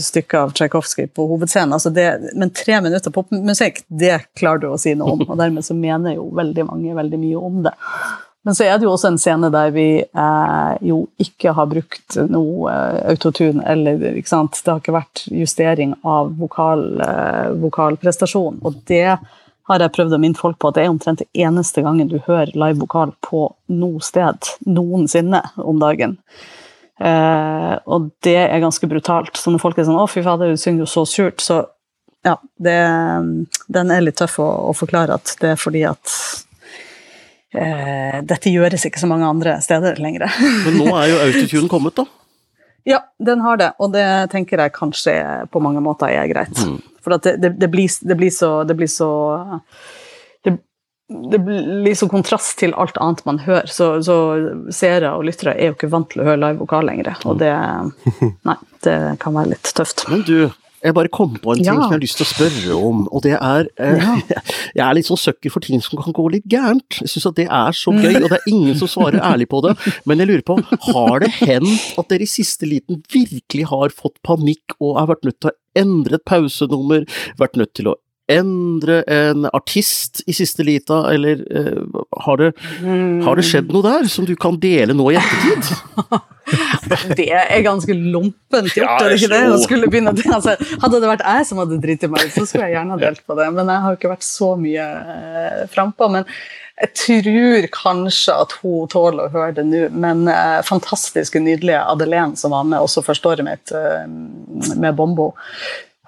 stykke av Tsjajkovskij på hovedscenen. Altså det, men tre minutter popmusikk, det klarer du å si noe om, og dermed så mener jo veldig mange veldig mye om det. Men så er det jo også en scene der vi eh, jo ikke har brukt noe eh, autotune, eller ikke sant? Det har ikke vært justering av vokal, eh, vokalprestasjon. Og det har jeg prøvd å minne folk på at det er omtrent det eneste gangen du hører live vokal på noe sted noensinne om dagen. Eh, og det er ganske brutalt. Så når folk er sånn 'Å, fy fader, du synger jo så surt', så ja, det, den er litt tøff å, å forklare at det er fordi at eh, dette gjøres ikke så mange andre steder lenger. Men nå er jo autotune kommet, da? Ja, den har det, og det tenker jeg kanskje på mange måter er greit. Mm. For det, det, det, blir, det, blir, så Det blir så det blir så kontrast til alt annet man hører. Så, så seere og lyttere er jo ikke vant til å høre live vokal lenger. Og det Nei, det kan være litt tøft. Men du, jeg bare kom på en ting ja. som jeg har lyst til å spørre om, og det er eh, ja. Jeg er litt sånn søkker for ting som kan gå litt gærent. Jeg syns at det er så gøy, og det er ingen som svarer ærlig på det. Men jeg lurer på, har det hendt at dere i siste liten virkelig har fått panikk og har vært nødt til å endre et pausenummer, vært nødt til å endre en artist i siste lita, eller uh, har, det, har, det, skjedd noe der som du kan dele nå i ettertid? det er ganske lompent gjort, ja, er det ikke det? Å skulle begynne altså, hadde det vært jeg som hadde dritt i meg, så skulle jeg gjerne ha delt på det, men jeg har ikke vært så mye uh, frampå. Men jeg tror kanskje at hun tåler å høre det nå, men eh, fantastiske, nydelige Adelén som var med også førsteåret mitt eh, med Bombo,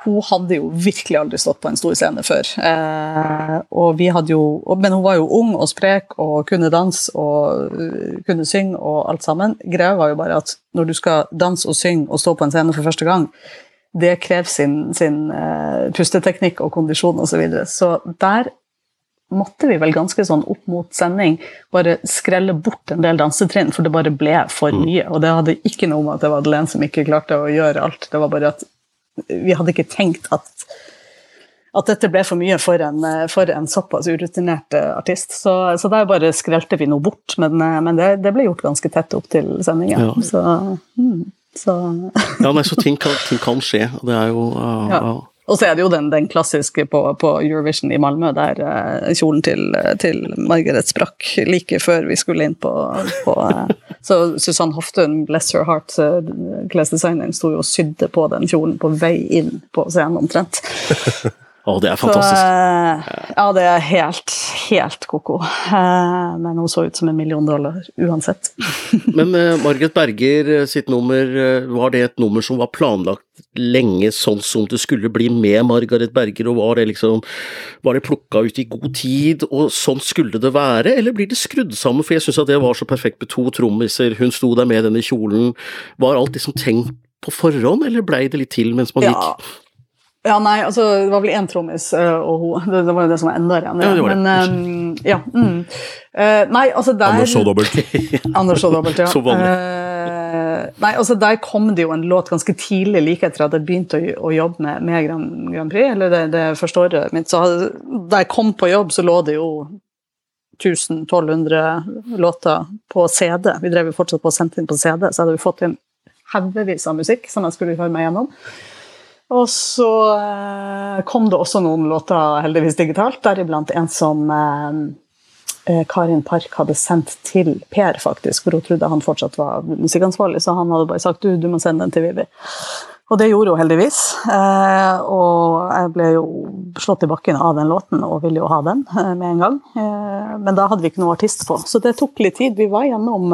hun hadde jo virkelig aldri stått på en stor scene før. Eh, og vi hadde jo, men hun var jo ung og sprek og kunne danse og uh, kunne synge og alt sammen. Greia var jo bare at når du skal danse og synge og stå på en scene for første gang, det krever sin, sin uh, pusteteknikk og kondisjon osv. Så, videre. så der måtte vi vel ganske sånn opp mot sending bare skrelle bort en del dansetrinn, for det bare ble for mm. mye. Og det hadde ikke noe med at det var Adelén som ikke klarte å gjøre alt. Det var bare at vi hadde ikke tenkt at, at dette ble for mye for en, for en såpass urutinert eh, artist. Så, så der bare skrelte vi noe bort, men, eh, men det, det, ble gjort ganske tett opp til sendingen. Ja. Så, mm, så. ja, nei, så ting kan, ting kan, skje. Det er jo uh, ja. Og så er det jo den, den klassiske på, på, Eurovision i Malmö, der uh, kjolen til, til, Margaret sprakk like før vi skulle inn på, på uh, Så Susann Hoftun, bless her heart, uh, klesdesigneren, sto jo og sydde på den kjolen på vei inn på scenen omtrent. Å, det er fantastisk. Så, ja, det er helt, helt ko-ko. Men hun så ut som en million dollar uansett. Men Margaret Berger sitt nummer, var det et nummer som var planlagt lenge sånn som det skulle bli med Margaret Berger, og var det liksom Var det plukka ut i god tid, og sånn skulle det være, eller blir det skrudd sammen? For jeg syns at det var så perfekt med to trommiser, hun sto der med denne kjolen. Var alt liksom tenkt på forhånd, eller blei det litt til mens man ja. gikk? Ja, nei, altså det var vel én trommis, uh, og hun det, det, var jo det som var enda igjen. Ja, det var det. Men, um, ja. Mm. Uh, nei, altså der Anders så dobbelt. Anders så dobbelt, ja. så vanlig. Uh, nei, altså der kom det jo en låt ganske tidlig, like etter at jeg begynte å, å jobbe med, med Grand, Grand, Prix, eller det, det første året mitt. Så da jeg kom på jobb, så lå det jo 1000-1200 låter på CD. Vi drev jo fortsatt på å sende inn på CD, så hadde vi fått inn haugevis av musikk som jeg skulle høre meg gjennom. Og så eh, kom det også noen låter heldigvis digitalt, deriblant en som eh, eh, Karin Park hadde sendt til Per, faktisk, for hun trodde han fortsatt var musikkansvarlig, så han hadde bare sagt du, du må sende den til Vivi. Og det gjorde hun heldigvis. Og jeg ble jo slått i bakken av den låten og ville jo ha den med en gang. Men da hadde vi ikke noe artist på, så det tok litt tid. Vi var gjennom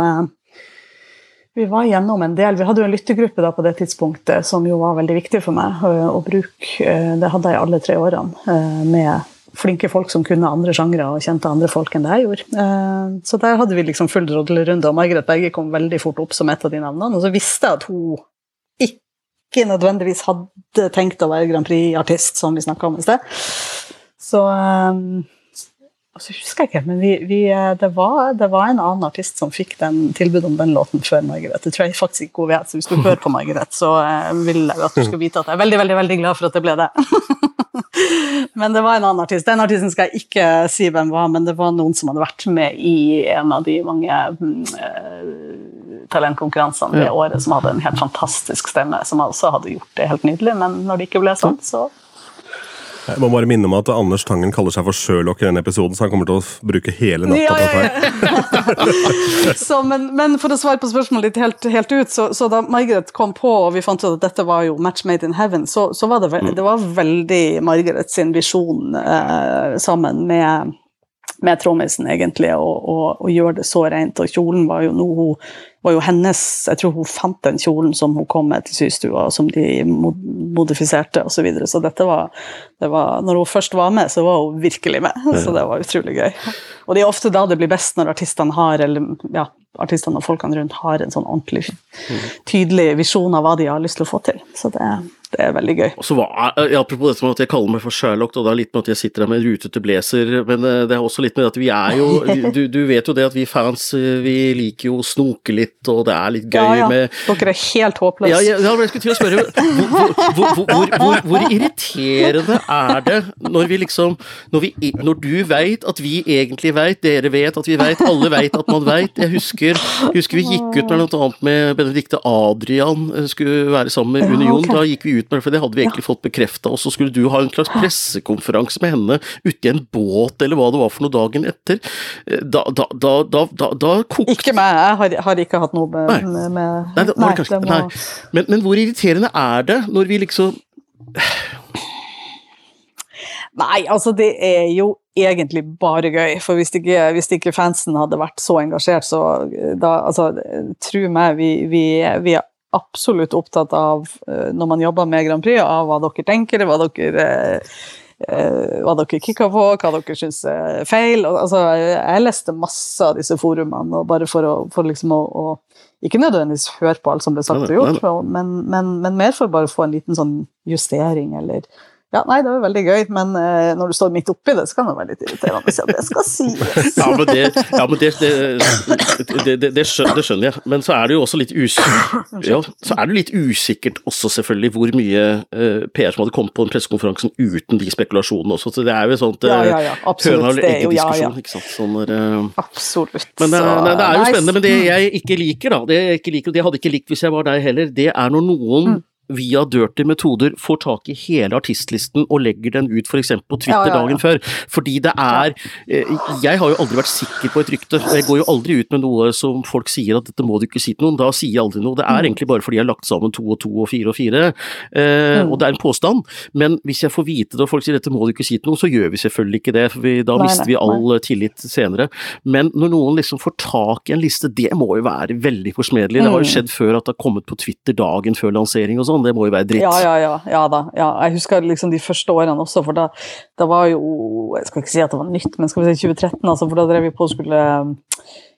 vi var gjennom en del. Vi hadde jo en lyttegruppe da på det tidspunktet som jo var veldig viktig for meg å, å bruke. Eh, det hadde jeg alle tre årene eh, med flinke folk som kunne andre sjangre og kjente andre folk enn det jeg gjorde. Eh, så der hadde vi liksom full rodlerunde, og Margaret Berge kom veldig fort opp som et av de navnene. Og så visste jeg at hun ikke nødvendigvis hadde tenkt å være Grand Prix-artist, som vi snakka om i sted. Så og så husker jeg ikke, men vi, vi, eh, det, var, det, var, en annen artist som fikk den tilbudet om den låten før Margaret. Det tror jeg faktisk ikke hun vet, så hvis du hører på Margaret, så eh, vil jeg at du skal vite at jeg er veldig veldig, veldig glad for at det ble det. men det var en annen artist. Den artisten skal jeg ikke si hvem var, men det var noen som hadde vært med i en av de mange uh, talentkonkurransene det året, som hadde en helt fantastisk stemme, som også hadde gjort det helt nydelig, men når det ikke ble sånn, så jeg må bare minne om at Anders Tangen kaller seg for Sherlock i denne episoden, så han kommer til å bruke hele natta ja, ja, ja. så, men, men, for å svare på spørsmålet litt helt, helt ut, så, så, da Margaret kom på, og vi fant ut at dette var jo match made in heaven, så, så var det, mm. det var veldig Margaret sin visjon eh, sammen med med trommisen, egentlig, og, gjøre det så rent. Og kjolen var jo noe hun var jo hennes Jeg tror hun fant den kjolen som hun kom med til systua, som de modifiserte osv. Så, videre. så dette var, det var Når hun først var med, så var hun virkelig med. Så det var utrolig gøy. Og det er ofte da det blir best, når artistene har eller ja, artistene og folkene rundt har en sånn ordentlig tydelig visjon av hva de har lyst til å få til. Så det, det er veldig gøy. Og så var, ja, Apropos dette med at jeg kaller meg for Sherlock, og det er litt med at jeg sitter der med rutete blazer, men eh, det er også litt med at vi er jo du, du, vet jo det at vi fans eh, vi liker jo å snoke litt, og det er litt gøy ja, ja. med Dere er helt håpløse. Ja, ja, jeg skulle til å spørre hvor, hvor, hvor, hvor, irriterende er det når vi liksom Når, vi, når du veit at vi egentlig veit, dere vet at vi veit, alle veit at man veit. Jeg husker, husker vi gikk ut med noe annet med Benedicte Adrian eh, skulle være sammen med Union. Okay. Da gikk vi ut ut med for det hadde vi egentlig ja. fått bekrefta. Og så skulle du ha en slags pressekonferanse med henne uti en båt, eller hva det var for noe dagen etter. Eh, da, da, da, da, kokte Ikke meg, jeg har, har, ikke hatt noe med, nei. med Nei, det, nei, kanskje, må... nei. Men, men hvor irriterende er det når vi liksom Nei, altså det er jo egentlig bare gøy. For hvis ikke, hvis ikke fansen hadde vært så engasjert, så eh, da Altså, tro meg, vi, vi, vi, er absolutt opptatt av, eh, når man jobber med Grand Prix, av hva dere tenker, hva dere eh, hva dere kikker på, hva dere syns er feil. Altså, jeg leste masse av disse forumene, bare for, å, for liksom å, å, Ikke nødvendigvis høre på alt som ble sagt og gjort, men, men, men mer for bare å få en liten sånn justering eller ja, nei, det var veldig gøy, men uh, når du står midt oppi det, så kan det være litt irriterende at det skal sies. ja, men, det, ja, men det, det, det, skjønner jeg. Men så er det jo også litt usikkert ja, så det litt usikkert også, selvfølgelig, hvor mye uh, PR som hadde kommet på den pressekonferansen uten de spekulasjonene også. Så det er jo sånt uh, ja, ja, ja. Høna eller egget-diskusjon, ikke sant. Sånn uh, Absolutt. Men det, nei, det, er jo spennende. Men det jeg ikke liker, da, det jeg ikke liker, og det jeg hadde ikke likt hvis jeg var deg heller, det er når noen mm via dirty metoder får tak i hele artistlisten og legger den ut f.eks. på Twitter ja, ja, ja. dagen før. Fordi det er eh, Jeg har jo aldri vært sikker på et rykte. Jeg går jo aldri ut med noe som folk sier at dette må du ikke si til noen. Da sier jeg aldri noe. Det er mm. egentlig bare fordi jeg har lagt sammen to og to og fire og fire. Eh, mm. Og det er en påstand. Men hvis jeg får vite det og folk sier dette må du ikke si til noen, så gjør vi selvfølgelig ikke det. For vi, da nei, mister vi all nei. tillit senere. Men når noen liksom får tak i en liste, det må jo være veldig forsmedelig. Det har jo mm. skjedd før at det har kommet på Twitter dagen før lansering og sånn sånn, det må jo være dritt. Ja, ja, ja. ja da. Ja, jeg husker liksom de første årene også, for da, da, var jo Jeg skal ikke si at det var nytt, men skal vi si 2013, altså, for da drev vi på og skulle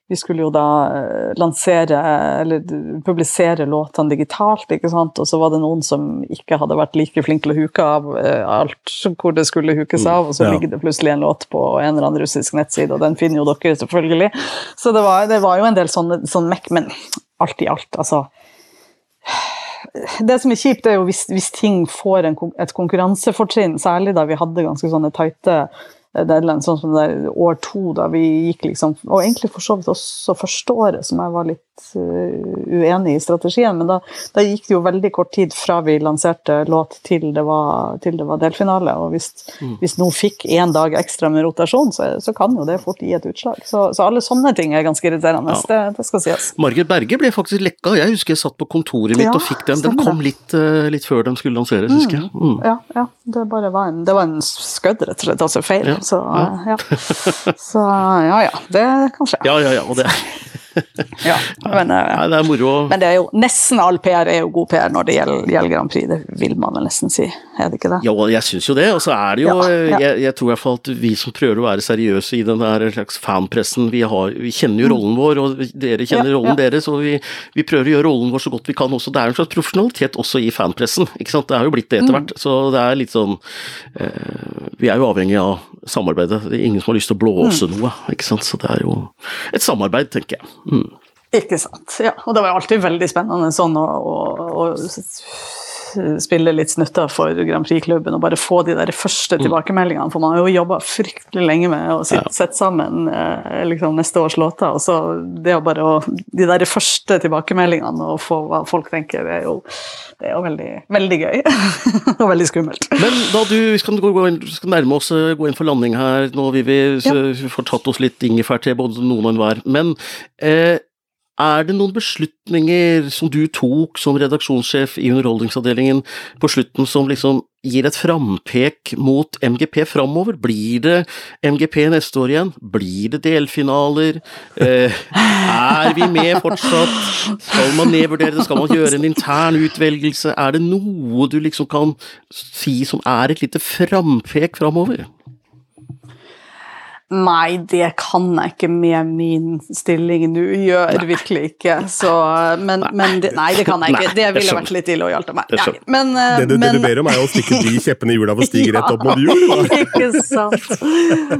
vi skulle jo da eh, lansere, eller publisere låtene digitalt, ikke sant. Og så var det noen som ikke hadde vært like flinke til å huke av eh, alt hvor det skulle hukes mm, av, og så ja. ligger det plutselig en låt på en eller annen russisk nettside, og den finner jo dere selvfølgelig. Så det var, det var jo en del sånne, sånn mekk, men alt i alt, altså det som er kjipt, er jo hvis, hvis ting får en, et konkurransefortrinn, særlig da vi hadde ganske sånne tighte deadline, sånn som det der år to, da vi gikk liksom Og egentlig for så vidt også første året, som jeg var litt uenig i strategien, men da, da, gikk det jo veldig kort tid fra vi lanserte låt til det var, til det var delfinale. Og hvis, mm. hvis noen fikk én dag ekstra med rotasjon, så, så, kan jo det fort gi et utslag. Så, så alle sånne ting er ganske irriterende. Ja. Det, det, skal sies. Margit Berge ble faktisk lekka. Jeg husker jeg satt på kontoret mitt ja, og fikk den. Den kom litt, uh, litt, før den skulle lanseres, husker jeg. Mm. Ja, ja, det bare var en, det var en skødd, rett og slett. Altså feil. Ja. Så ja. Så ja ja, det kan skje. Ja ja ja, og det ja, men, ja, eh, det er moro. Men det er jo, nesten all PR er jo god PR når det gjelder, gjelder Grand Prix, det vil man vel nesten si, er det ikke det? Jo, jeg syns jo det, og så er det jo ja, ja. Jeg, jeg, tror i hvert fall at vi som prøver å være seriøse i den der slags fanpressen, vi, har, vi kjenner jo mm. rollen vår, og dere kjenner rollen deres, og vi, vi, prøver å gjøre rollen vår så godt vi kan også. Det er en slags profesjonalitet også i fanpressen, ikke sant. Det har jo blitt det etter mm. hvert, mm. så det er litt sånn eh, Vi er jo avhengig av samarbeidet. Det er ingen som har lyst til å blåse mm. noe, ikke sant. Så det er jo et samarbeid, tenker jeg. Mm. Ikke sant. Ja, og det var alltid veldig spennende sånn å, å, å spille litt snutter for Grand Prix-klubben og bare få de der første mm. tilbakemeldingene. For man har jo jobba fryktelig lenge med å sette, sette sammen eh, liksom neste års låter. Og så det å bare å, De der første tilbakemeldingene og få hva folk tenker, det er jo, det er jo veldig, veldig gøy. og veldig skummelt. Men da du, vi skal, gå inn, skal nærme oss eh, gå inn for landing her nå, Vivi. ja. vi får tatt oss litt ingefær til, både noen og enhver. Men eh, er det noen beslutninger som du tok som redaksjonssjef i Underholdningsavdelingen på slutten som liksom gir et frampek mot MGP framover? Blir det MGP neste år igjen? Blir det delfinaler? Eh, er vi med fortsatt? Skal man nedvurdere det? Skal man gjøre en intern utvelgelse? Er det noe du liksom kan si som er et lite frampek framover? Nei, det kan jeg ikke med min stilling nå. Gjør nei. virkelig ikke. Så, men, nei. men det, nei, det kan jeg ikke. Det ville vært litt illojalt av meg. Men, det, du, men, det, du ber om, er å stikke de kjeppene i hjula for å stige rett opp mot jul. ikke sant.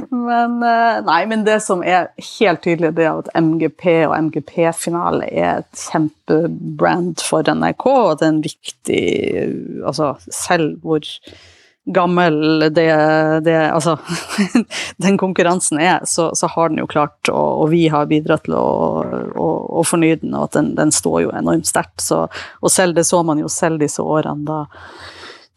Men, eh, nei, men det som er helt tydelig, det er at MGP og MGP-finale er et kjempebrand for NRK, og det er en viktig Altså, selv hvor gammel det, det Altså, den konkurransen er, så, så, har den jo klart, og, og vi har bidratt til å, å, å fornye den, og at den, den står jo enormt sterkt. Og selv det så man jo selv disse årene da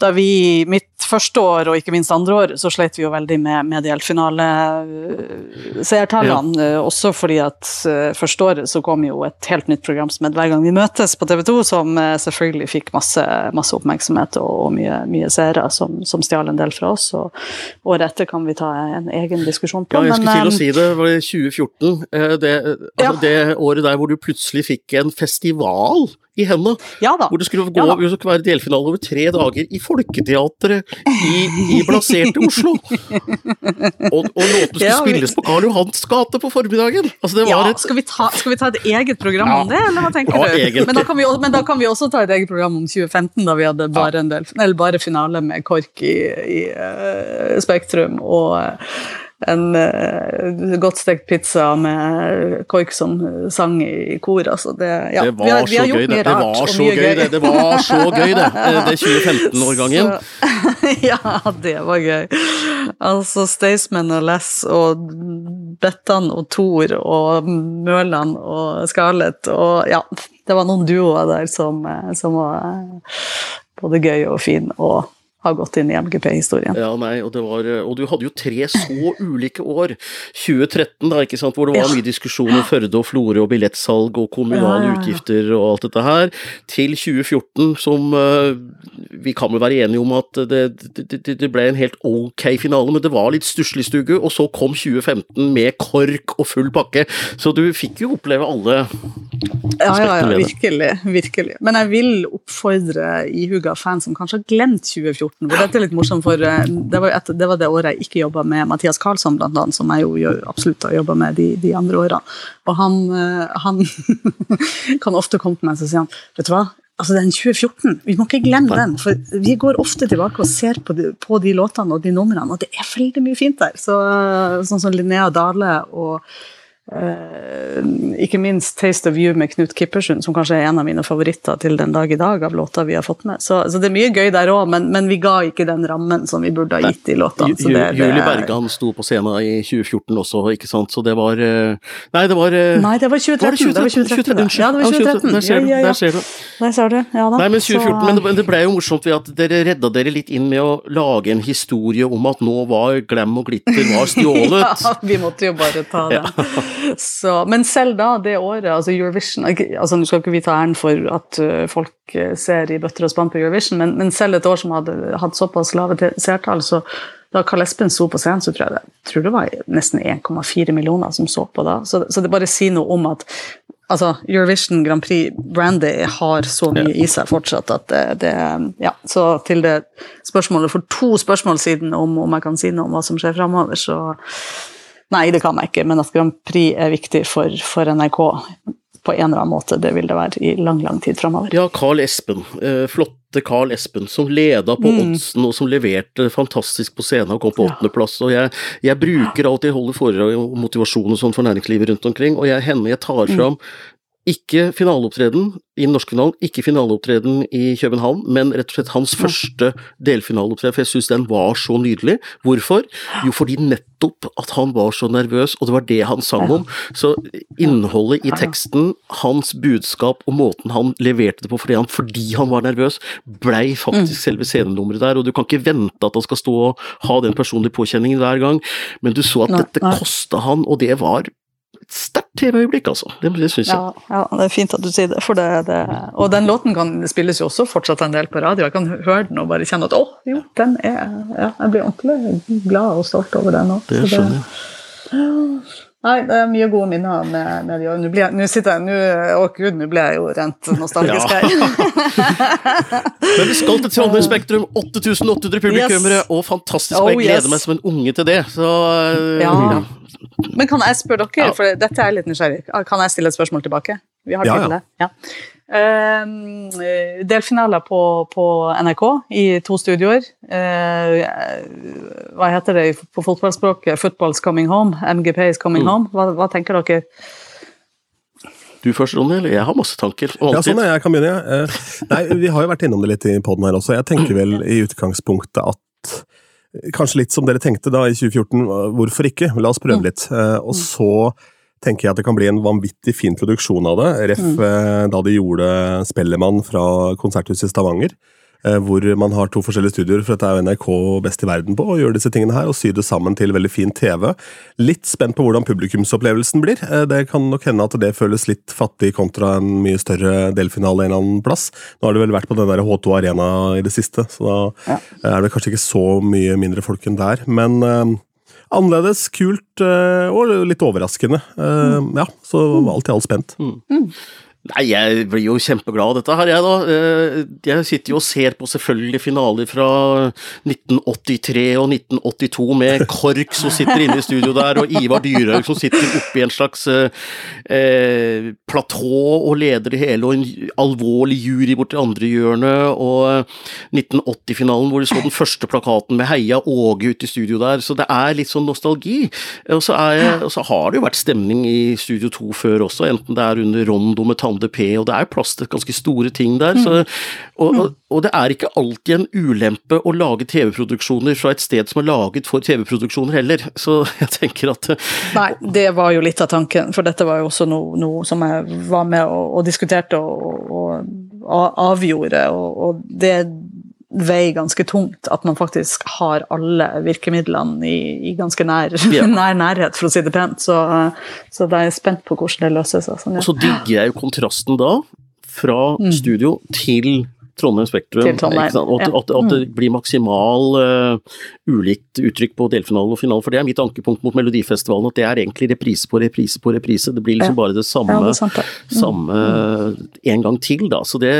da vi, mitt første år og ikke minst andre år, så slet vi jo veldig med, med delfinale-seertallene. Ja. Eh, også fordi at uh, første året så kom jo et helt nytt program som het Hver gang vi møtes på TV 2, som selvfølgelig fikk masse, masse oppmerksomhet og, og mye, mye seere, som, som stjal en del fra oss. Og året etter kan vi ta en egen diskusjon på. Ja, jeg skulle til å si det. Var det 2014? Det, altså, ja. det året der hvor du plutselig fikk en festival i hendene. Ja hvor det skulle, gå, ja det skulle være delfinale over tre dager i Folketeatret i, i blaserte Oslo. og, og låten skulle ja, spilles på Karl Johans gate på formiddagen. Altså, ja, et... skal, vi ta, skal, vi ta, et eget program om det, eller hva tenker du? Men da, vi, men da, kan vi, også ta et eget program om 2015, da vi hadde bare, del, bare finale med KORK i, i uh, Spektrum. og uh, en uh, godt stekt pizza med KORK som sang i kor. Altså det, ja. det var vi har, så gøy, det. Det var så gøy, gøy, det. Det var så gøy, det. Det 2015-årgangen. ja, det var gøy. Altså Staysman og Les og Bettan og Thor og Mørland og Scarlett og ja. Det var noen duoer der som, eh, som var eh, både gøy og fin. og har gått inn i MGP-historien. Ja, nei, og, var, og, du hadde jo tre så ulike år. 2013, da, ikke sant, hvor det var ja. mye diskusjon om Førde og Florø og billettsalg og kommunale ja. utgifter og alt dette her, til 2014, som uh, Vi kan vel være enige om at det, det, det, ble en helt ok finale, men det var litt stusslig stugge, og så kom 2015 med KORK og full pakke, så du fikk jo oppleve alle ja, ja, ja, virkelig. Virkelig. Men jeg vil oppfordre ihuga fans som kanskje har glemt 2014 2014. For dette er litt morsomt, for eh, det var, et, det, var det året jeg ikke jobba med Mathias Karlsson, blant annet, som jeg jo absolutt har jobba med de, de, andre årene. Og han, eh, han kan ofte komme til meg og si han, vet du hva, altså den 2014, vi må ikke glemme den. For vi går ofte tilbake og ser på de, på de låtene og de numrene, og det er veldig mye fint der. Så, sånn som Linnea Dale og ikke minst 'Taste of You' med Knut Kippersund, som kanskje er en av mine favoritter til den dag i dag av låter vi har fått med. Så, så det er mye gøy der òg, men, men, vi ga ikke den rammen som vi burde ha gitt i låtene. Julie Bergan sto på scenen i 2014 også, ikke sant, så det var uh, Nei, det var uh, Nei, det var 2013. Var det 2013? Ja, det var 2013. Der ser du. Der ser du. Der ser du. Ja da. Nei, men 2014, så... men det, det ble jo morsomt ved at dere redda dere litt inn med å lage en historie om at nå var glam og glitter var stjålet. ja, vi måtte jo bare ta den. Så, men selv da, det året, altså Eurovision altså Nå skal ikke vi ta æren for at folk ser i bøtter og spann på Eurovision, men, men, selv et år som hadde hatt såpass lave seertall, så da Karl Espen sto på scenen, så tror jeg det, tror det var nesten 1,4 millioner som så på da. Så, så det bare sier noe om at altså, Eurovision Grand Prix Brandy har så mye i seg fortsatt at det, det, Ja, så til det spørsmålet for to spørsmål siden om, om jeg kan si noe om hva som skjer framover, så Nei, det kan jeg ikke, men at Grand Prix er viktig for, for NRK på en eller annen måte, det vil det være i lang, lang tid framover. Ja, Carl Espen. Eh, flotte Carl Espen, som leda på mm. oddsen og som leverte fantastisk på scenen og kom på åttendeplass. Ja. Og jeg, jeg, bruker alltid holde foredrag om motivasjon og sånn for næringslivet rundt omkring, og jeg, henne jeg tar mm. Ikke finaleopptreden i den norske finalen, ikke finaleopptreden i København, men rett og slett hans første delfinaleopptreden, for jeg syns den var så nydelig. Hvorfor? Jo, fordi nettopp at han var så nervøs, og det var det han sang om. Så innholdet i teksten, hans budskap og måten han leverte det på fordi han, fordi han var nervøs, blei faktisk mm. selve scenenummeret der, og du kan ikke vente at han skal stå og ha den personlige påkjenningen hver gang, men du så at dette kosta han, og det var et sterkt TV-øyeblikk, altså. Det, det syns jeg. Ja, ja, det er fint at du sier det. det, det. Og den låten kan spilles jo også fortsatt en del på radio. Jeg kan høre den og bare kjenne at å, jo, den er ja, Jeg blir ordentlig glad og stolt over den òg. Det skjønner jeg. Nei, det er mye gode minner med, med de Nå, nå sitter jeg, nå, Å gud, nå ble jeg jo rent nostalgisk her. Men vi skal til Trondheim Spektrum. 8800 publikummere, yes. og fantastisk. Oh, jeg gleder yes. meg som en unge til det. Så, ja. ja. Men kan jeg spørre dere, ja. for dette er litt nysgjerrig, kan jeg stille et spørsmål tilbake? Vi har tid til det. Ja. Uh, delfinaler på, på, NRK i to studioer. Uh, hva heter det på fotballspråket? Football's coming home? MGP is coming mm. home? Hva, hva, tenker dere? Du først, Ronny, eller jeg har masse tanker. Ja, sånn er jeg kan begynne. Uh, nei, Vi har jo vært innom det litt i poden her også. Jeg tenker vel i utgangspunktet at Kanskje litt som dere tenkte da i 2014, hvorfor ikke? La oss prøve mm. litt. Eh, og så tenker jeg at det kan bli en vanvittig fin produksjon av det. Ref mm. Eh, da de gjorde Spellemann fra Konserthuset i Stavanger. Eh, hvor man har to forskjellige studioer, for dette er jo NRK best i verden på, å gjøre disse tingene her, og sy det sammen til veldig fin TV. Litt spent på hvordan publikumsopplevelsen blir. Eh, det kan nok hende at det føles litt fattig kontra en mye større delfinale en eller annen plass. Nå har det vel vært på den der H2 Arena i det siste, så da ja. er det kanskje ikke så mye mindre folk enn der. Men eh, annerledes, kult eh, og litt overraskende. Eh, mm. Ja, så alt i alt spent. Mm. Nei, jeg blir jo kjempeglad av dette her, jeg da. Eh, jeg sitter jo og ser på selvfølgelig finaler fra 1983 og 1982 med KORK som sitter inne i studio der, og Ivar Dyrhaug som sitter oppe i en slags eh, eh platå og leder det hele, og en alvorlig jury borti andre hjørnet, og eh, 1980-finalen hvor de så den første plakaten med Heia Åge ute i studio der, så det er litt sånn nostalgi. Og så, har det jo vært stemning i Studio 2 før også, enten det er under Rondo med Tann 300P, og det er plass til ganske store ting der. Mm. Så, og, og, mm. og, det er ikke alltid en ulempe å lage TV-produksjoner fra et sted som er laget for TV-produksjoner heller, så jeg tenker at Nei, det var jo litt av tanken, for dette var jo også noe, noe som jeg var med og, og diskuterte og, avgjorde, og, det veier ganske tungt at man faktisk har alle virkemidlene i, i ganske nær, ja. nær, nærhet, for å si det pent. Så, så da er jeg spent på hvordan det løser seg. Sånn, ja. Og så digger jeg jo kontrasten da, fra mm. studio til Trondheim Spektrum. Til Trondheim, at, ja. at, at, det mm. blir maksimal uh, ulikt uttrykk på delfinalen og finalen. For det er mitt ankepunkt mot Melodifestivalen, at det er egentlig reprise på reprise på reprise. Det blir liksom bare det samme, det sant, mm. samme mm. en gang til, da. Så det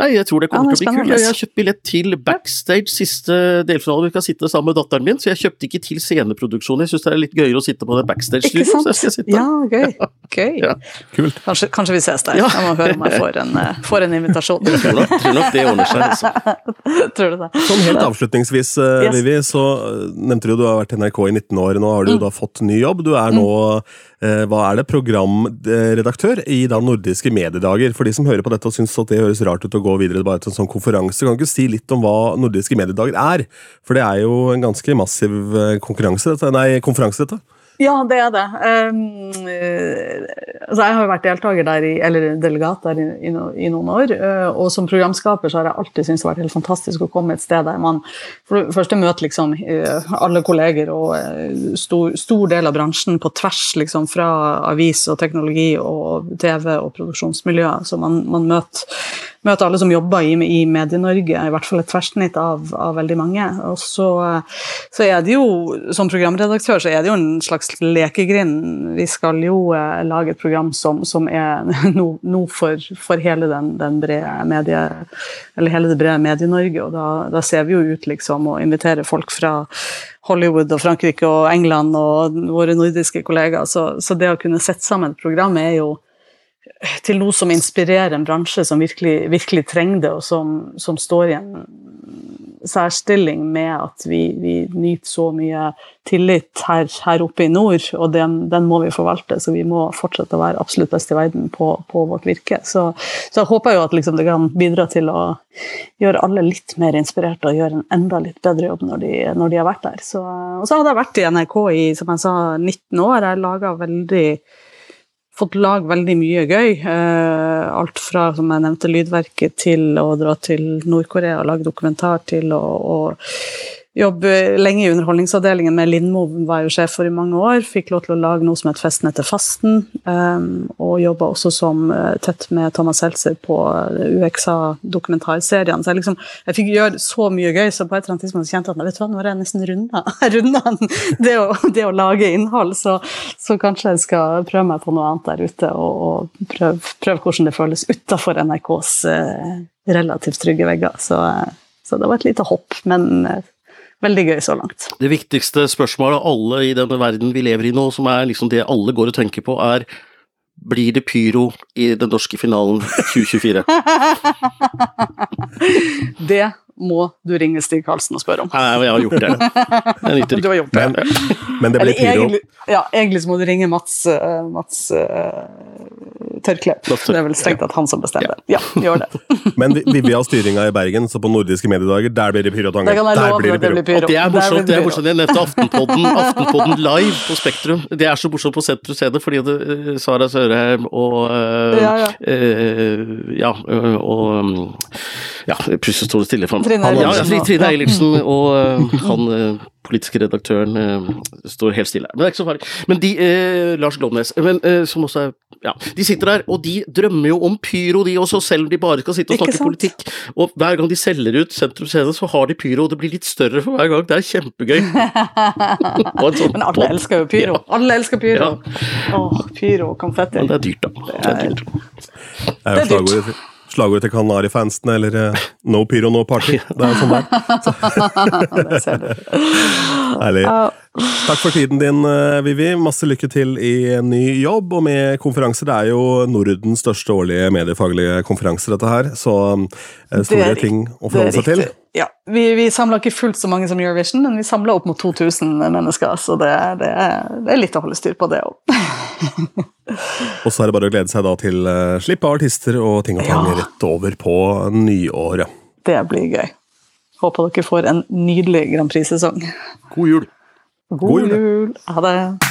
Nei, jeg tror det kommer ja, til å bli kult. Jeg har kjøpt billett til backstage siste delfinale. Vi kan sitte sammen med datteren min, så jeg kjøpte ikke til sceneproduksjonen. Jeg syns det er litt gøyere å sitte på det backstage-studioet. så jeg skal sitte. Ja, gøy. gøy. Ja. Kult. Kanskje, kanskje, vi ses der. Ja. Jeg må høre om jeg får en, eh, får en invitasjon. jeg tror nok, tror nok, det ordner seg. Altså. tror du det. Sånn helt avslutningsvis, yes. Vivi, så eh, nevnte du at du har vært i NRK i 19 år. Nå har du mm. da fått ny jobb. Du er nå mm Eh, hva er det, programredaktør i da Nordiske mediedager. For de som hører på dette og syns at det høres rart ut å gå videre bare til en sånn konferanse, kan du ikke si litt om hva Nordiske mediedager er? For det er jo en ganske massiv eh, konkurranse, dette, nei, konferanse, dette. Ja, det er det. Um, altså jeg har jo vært deltaker der, i, eller delegat der i, i, i, noen år. Uh, og som programskaper så har jeg alltid syntes det har vært helt fantastisk å komme et sted der man for det første møter liksom uh, alle kolleger og stor, stor, del av bransjen på tvers, liksom fra avis og teknologi og TV og produksjonsmiljø. Så man, man møter møte alle som jobber i, i Medie-Norge, i hvert fall et tverrsnitt av, av veldig mange. Og så, så, er det jo, som programredaktør, så er det jo en slags lekegrind. Vi skal jo eh, lage et program som, som er noe no for, for, hele den, den brede medie, eller hele det brede Medie-Norge, og da, da, ser vi jo ut liksom å invitere folk fra Hollywood og Frankrike og England og våre nordiske kollegaer. Så, så det å kunne sette sammen et program er jo til noe som inspirerer en bransje som virkelig, virkelig trenger det, og som, som, står i en særstilling med at vi, vi nyter så mye tillit her, her, oppe i nord, og den, den, må vi forvalte. Så vi må fortsette å være absolutt best i verden på, på vårt virke. Så, så, jeg håper jo at liksom det kan bidra til å gjøre alle litt mer inspirerte og gjøre en enda litt bedre jobb når de, når de har vært der. Så, og så hadde jeg vært i NRK i som jeg sa, 19 år. Jeg laga veldig fått lage veldig mye gøy. Eh, alt fra som jeg nevnte, lydverket til å dra til Nord-Korea og lage dokumentar til å, å jobbe lenge i Underholdningsavdelingen med Lindmo, var jo sjef for i mange år. Fikk lov til å lage noe som het Festen etter fasten, um, og jobba også som uh, tett med Thomas Seltzer på UXA-dokumentarserien. Så jeg, liksom, jeg fikk gjøre så mye gøy, så på et eller annet tidspunkt kjente jeg at vet du hva, nå har jeg nesten runda, det, det, å lage innhold, så, så, kanskje jeg skal prøve meg på noe annet der ute, og, og prøve, prøv hvordan det føles utafor NRKs relativt trygge vegger. Så, så det var et lite hopp, men veldig gøy så langt. Det viktigste spørsmålet alle i denne verden vi lever i nå, som er liksom det alle går og tenker på, er blir det pyro i den norske finalen 2024? det må du ringe Stig Karlsen og spørre om. Nei, jeg har gjort det. du har gjort det. Men, men det blir pyro. Egentlig, ja, egentlig så må du ringe Mats, uh, Mats Tørklepp. Det er vel strengt tatt han som bestemmer. Ja, ja gjør det. men vi, vi har styringa i Bergen, så på nordiske mediedager, der blir det pyro. Der blir det pyro. Det, pyro. det er morsomt. Det er morsomt. Jeg nevnte Aftenpodden, Aftenpodden live på Spektrum. Det er så morsomt på Sentrum CD, fordi det, uh, Sara Sørheim og øh, ja, ja. Øh, ja, og Ja, plutselig står det stille for Trine han, ja, ja, Eilertsen Trine. Eilertsen og øh, han eh, politiske redaktøren eh, står helt stille her. Men det er ikke så farlig. Men de, eh, Lars Glomnes, men, eh, som også er ja, De sitter der, og de drømmer jo om pyro, de også, selv om de bare skal sitte og snakke politikk. Og hver gang de selger ut Sentrum Scene, så har de pyro, og det blir litt større for hver gang. Det er kjempegøy. Og en sånn Men alle elsker jo pyro. Ja. Alle elsker pyro. Åh, pyro og konfetti. Men det er dyrt, da. Det er dyrt. Det er jo Det er dyrt. slagordet til, Kanarifansen eller eh, No pyro, no party. Det er sånn der. Det ser du. Herlig. Takk for tiden din, eh, Vivi. Masse lykke til i en ny jobb og med konferanser. Det er jo Nordens største årlige mediefaglige konferanse, dette her. Så eh, Det store ting å forholde seg til. Ja, vi, vi samla ikke fullt så mange som Eurovision, men vi samla opp mot 2000 mennesker, så det, det, er, det er litt å holde styr på, det òg. Og så er det bare å glede seg da til uh, slipp av artister og ting og tang Ja. rett over på nyåret. Det blir gøy. Håper dere får en nydelig Grand Prix-sesong. God jul. God, God jul. Ha det!